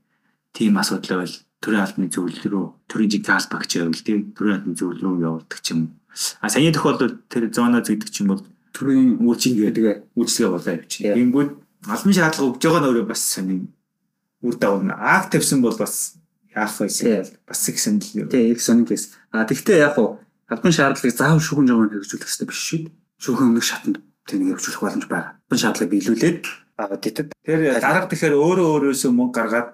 тийм асуудал бол төрийн албаны зөвлөл рүү төрийн жиг таалбагч байвал тийм төрийн албаны зөвлөл рүү явуулдаг ч юм. А саяны тохиолдолд тэр зоно зэгдэг ч юм бол Төрийн үйлчилгээ тэгээ үйлчлэгээ болоо явчих. Ингэнгүүт албан шаардлага өгж байгаа нь өөрөө бас сонин үр дагавар. Акт тавьсан бол бас яах вэ? Бас их сонирхол. тий их сонин кейс. А тэгвэл яг уу албан шаардлагыг заавал шүүхэн жамаар хэрэгжүүлэх хэрэгтэй биш шүү дээ. Шүүхэн өмнөх шатанд тэнийг хэрэгжүүлэх боломж байгаа. Албан шаардлагыг биелүүлээд аудитэд Тэр дарга тэгэхээр өөрөө өөрөөсөө мөнгө гаргаад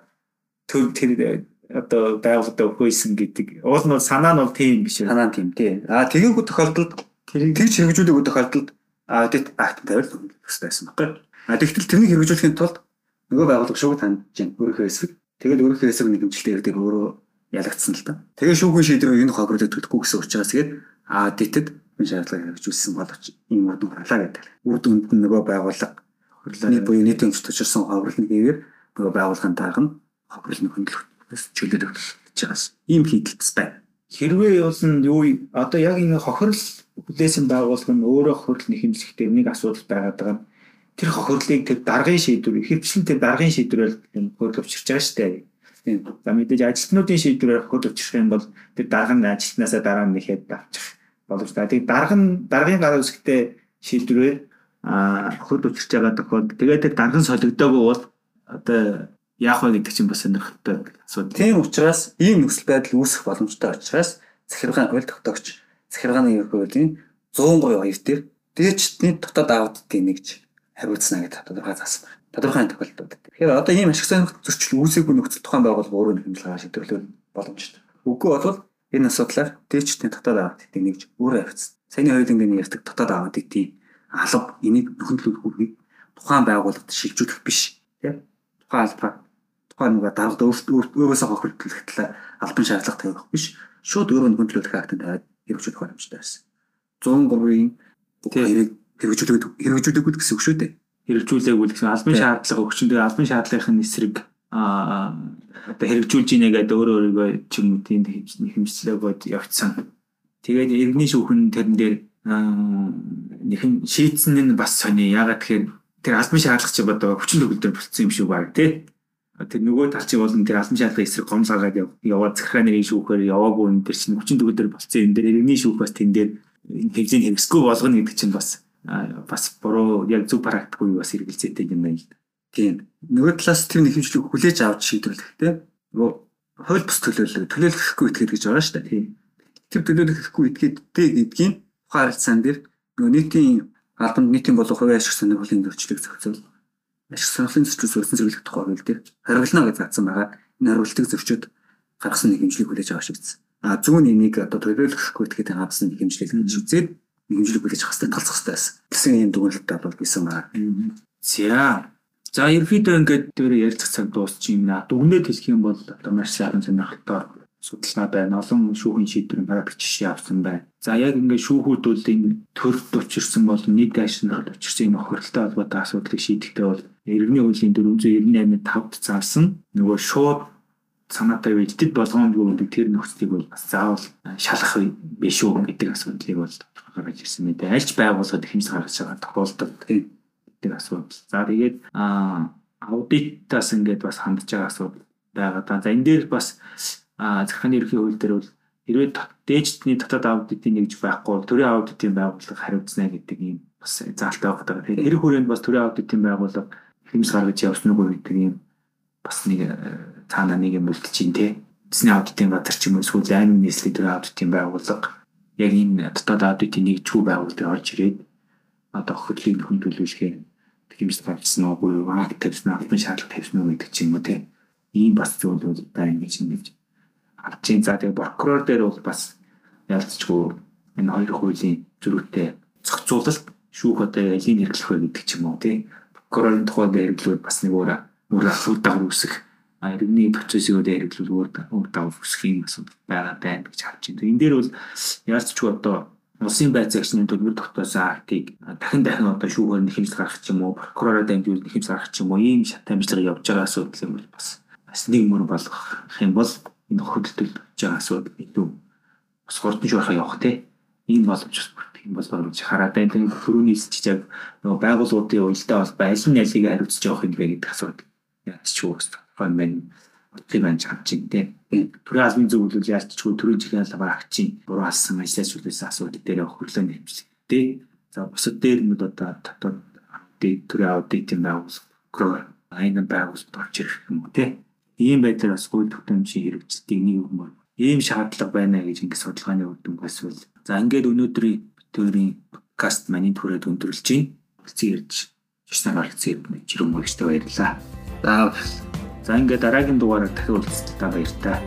төв тэр одоо байгууллагад өгөхөөсөн гэдэг. Уул нь санаа нь бол тийм биш санаа тийм тий. А тэгээгүү тохиолдолд Тэрийг тэгж хэрэгжүүлээгүй тохиолдолд аудит акт тавил хэвчээсэн баггүй. А тэгтэл тэрнийг хэрэгжүүлэхийн тулд нөгөө байгууллага шүүх танд чинь өөрийнхөө эсрэг тэгэл өөрийнхөө эсрэг нэгэмжлэлээр дээр өөрөө ялагдсан л та. Тэгээ шүүхийн шийдвэр энэ хохирлыг төлөхгүй гэсэн учраас тэгээд аудитэд энэ шаардлагыг хэрэгжүүлсэн боловч ийм үр дүн гарлаа гэдэг. Үр дүнд нь нөгөө байгууллага Нийт буюу нийтийн өмч төчөрсөн ховрол нэгээр нөгөө байгууллагын дарга нь нь хөндлөх чөлөөд өгч байгаас ийм хийдэлтс байна. Хэрвээ бол нь юу одоо яг энэ хохирол хүлээсэн байгууллага нь өөрөө хохирол нэхэмжлэхдээ нэг асуудал байгаад байгаа нь тэр хохирлыг тэр даргын шийдвэр ихэвчлэн тэр даргын шийдвэрээр хөрөл авчирч байгаа шүү дээ. Тийм. За мэдээж ажилтнуудын шийдвэрээр хөрөл авчирх юм бол тэр дарга нь ажилтнаасаа дараа нь нэхэд авчих боломжтой. Тэгээд дарга нь даргын гар үсгтээ шийдвэрээр аа хөрөл авчирч байгаа тохиолдолд тэгээд тэр дарган солигдоогүй бол одоо яах вэ гэдэг чинь бас сонирхолтой асуудал. Тийм учраас ийм нөхцөл байдал үүсэх боломжтой учраас захиргааны хууль тогтоогч захиргааны хуулийн 103 хоёр дээр дээчдний дотоод аудитын нэгж хариуцна гэдэг тодорхой заасан байна. Тодорхой тохиолдолд. Тэгэхээр одоо ийм ашиг сонирхох зөрчил үүсээгүй нөхцөл тухайн байгууллага өөрөө хэмжлэгээ шийдвэрлэх боломжтой. Үгүй бол энэ асуудлаар дээчдний дотоод аудитын нэгж өөрөө хариуцна. Саяны дэний ярьдаг дотоод аудитын алба энийг нөхөрлөх үргийг тухайн байгууллагад шилжүүлэх биш. Тийм. Тухайн албаа тухайн нэг даргад өөрөөсөө хохирлуулах албан шаардлага тавих биш. Шууд өөрөө хөндлөлөх актанд тавиад хэрэгжүүлэх боломжтой байсан. 103-ийн хэрэг хэрэгжүүлээд хэрэгжүүлээгүй гэсэн үг шүү дээ. хэрэгжүүлээгүй гэсэн албан шаардлага өгч энэ албан шаардлагын эсрэг аа одоо хэрэгжүүлж ийнэ гэдэг өөрөө өөрийгөө ч юм уу тийм хэмжлээгөөд явцсан. Тэгээд иргэний шүүхэн тэрэн дээр нэхэн шийдсэн нь бас сони. Ягаад тэгэхээр тэр албан шаардлага чи одоо хүчин төгөлдөр болцсон юм шиг баг тий. Тэр нөгөө тал чи болон тэр албан шаардлагын эсрэг гомл гаргаад яваад захиргаа нэрийг шүүхээр яваагүй энэ тэр чинь хүчин төгөлдөр болцсон юм дээр иргэний шүүх бас тэн дээр хэвзээ хэрэгсгүй болгоно гэдэг чинь бас бас буруу яг зөв практик уу бас хэрэгэлцээтэй юм байна л да. Тийм. Нөгөө талаас тийм нэг хэмжлэг хүлээж авч шийдвэрлэх тийм. Нөгөө хууль бус төлөөлөл төлөөлөхгүй итгэх гэж байгаа шүү дээ. Тийм. Тэр төлөөлөхгүй итгээд дэ гэдгийг тухайн харилцаан дээр нөгөө нийтийн албанд нийтийн болов хувийн ашиг сонирхлын зөрчлийг зохицуул. Ашиг сонирхлын зөрчил зөрсөн зэрэглэх тухай хууль дээр хариулна гэж заасан байгаа. Энэ хариултыг зөрчөөд гаргасан нэг хэмжлэг хүлээж авах шигдсэн. А зүүн энийг одоо төлөөлөхгүй итгээд хангасан нэг хэмжлэг гэж үзээд нэг хэмжлэг хүлээж авах хэрэгтэй талцах хэрэгтэй байсан. Гэсэн юм дүгнэлттэй бол бисэн байгаа. За За ерөөдөө ингээд дээр ярилцах цаг дуусчих юм наа. Дүгнээд хэлэх юм бол одоо маш сайхан сонирхолтой судалгаа байна. Олон шүүхийн шийдвэрийн практик жишээ авсан байна. За яг ингээд шүүхүүд бол энэ төрөлд учирсан бол нийт ашиглалт учирсан энэ охирлтой холбоотой асуудлыг шийдэхдээ бол иргэний хуулийн 498-д 5-д заасан нөгөө шууд санаатай вэжтэд болгоомжгүй гэдэг тэр нөхцөлийг бол бас заавал шалах биш үү гэдэг асуудлыг бол гаргаж ирсэн мэт. Альч байгууллагад хэмжиж гаргаж байгаа тохиолдолд гэдэг асуудал. За тэгээд аудитаас ингээд бас хандж байгаа асуудал байгаа. За энэ дээр бас захиргааны ерхий хууль дээр бол хэрвээ дээжтний дотоод аудитын нэгж байхгүй төрийн аудитын байгууллага хариуцна гэдэг юм бас заалтай байгаа. Тэгэхээр хэрэг хүрээнд бас төрийн аудитын байгууллага хэмж гаргаж явсан уу гэдэг юм. Бас нэг цаана нэг юм үлдэж чинь те. Эзний аудитын газар ч юм уу эсвэл аймаг нийслэлийн төрийн аудитын байгууллага. Яг энэ дотоод аудитын нэгжгүй байгууллагыг орж ирээд одоо хөдөлгөөний нөхөн төлөвлөхээ хэмжиж гаргасан уу буюу акт тавьсан албан шаардлага тавьсан уу гэдэг ч юм уу те. Ийм бас зүйлүүд байна гэж ингэж авч ин за тэгээ прокурор дээр бол бас ялцчгүй энэ хоёр хуулийн зөрүүтэй зохицуулалт шүүх одоо ялийн хэрэглэх вэ гэдэг ч юм уу тий прокурорын тухайд хэрэглүүл бас нэг өөр өөр асуудал үүсэх иргэний процессыг өөр хэрэглүүл өөр өөр давуу үүсэх юм асуудал байгаа байна гэж харж байна. Энэ дээр бол ялцчгүй одоо улсын байцаагчны төлбөр тогтоосон актыг дахин дахин одоо шүүгээр нэхэмж гаргах ч юм уу? Прокуророо дамжуул нэхэмж гаргах ч юм уу? Ийм шат амжилтыг явж байгаа асуудал юм бол бас бас нэг мөр болгох юм бол энэ хөдөлтөл байгаа асуудал. Илүү бас хурдан шуурхаа явах те ийм боломж бол боломж хараад байна. Тэгээд төрөний хэлчих яг нөгөө байгууллагуудын уялдаа бол нь алийг хариуцж явах юм бэ гэдэг асуудал яаж ч юу гэсэн байна бодлыг анж хавч ин тэ. Төрийн албан зөвлөл яалтчгүй төрийн чихэн албаар агчин буруу алсан ажлаач үлээсэн асуудал дээр хөрлөө нэмжлэг. Тэ. За бусад дээр нь одоо дотоод төрийн аудитын байгууллага айна байгуулалт орж ирэх юм уу тэ. Ийм байдлаар бас гол төгтөмжийн хэрэгжилтийг нэг юм ийм шаардлага байна гэж ингэ судалгааны үр дүн басвал. За ингээд өнөөдрийн төрийн подкаст маний түрээд өндөрлж байна. Хэцүү ярьж шишнаар хэлцээ жирэмгүйчтэй баярлаа. За За ингээд дараагийн дугаараар дахин уулзалтаа баярлалаа.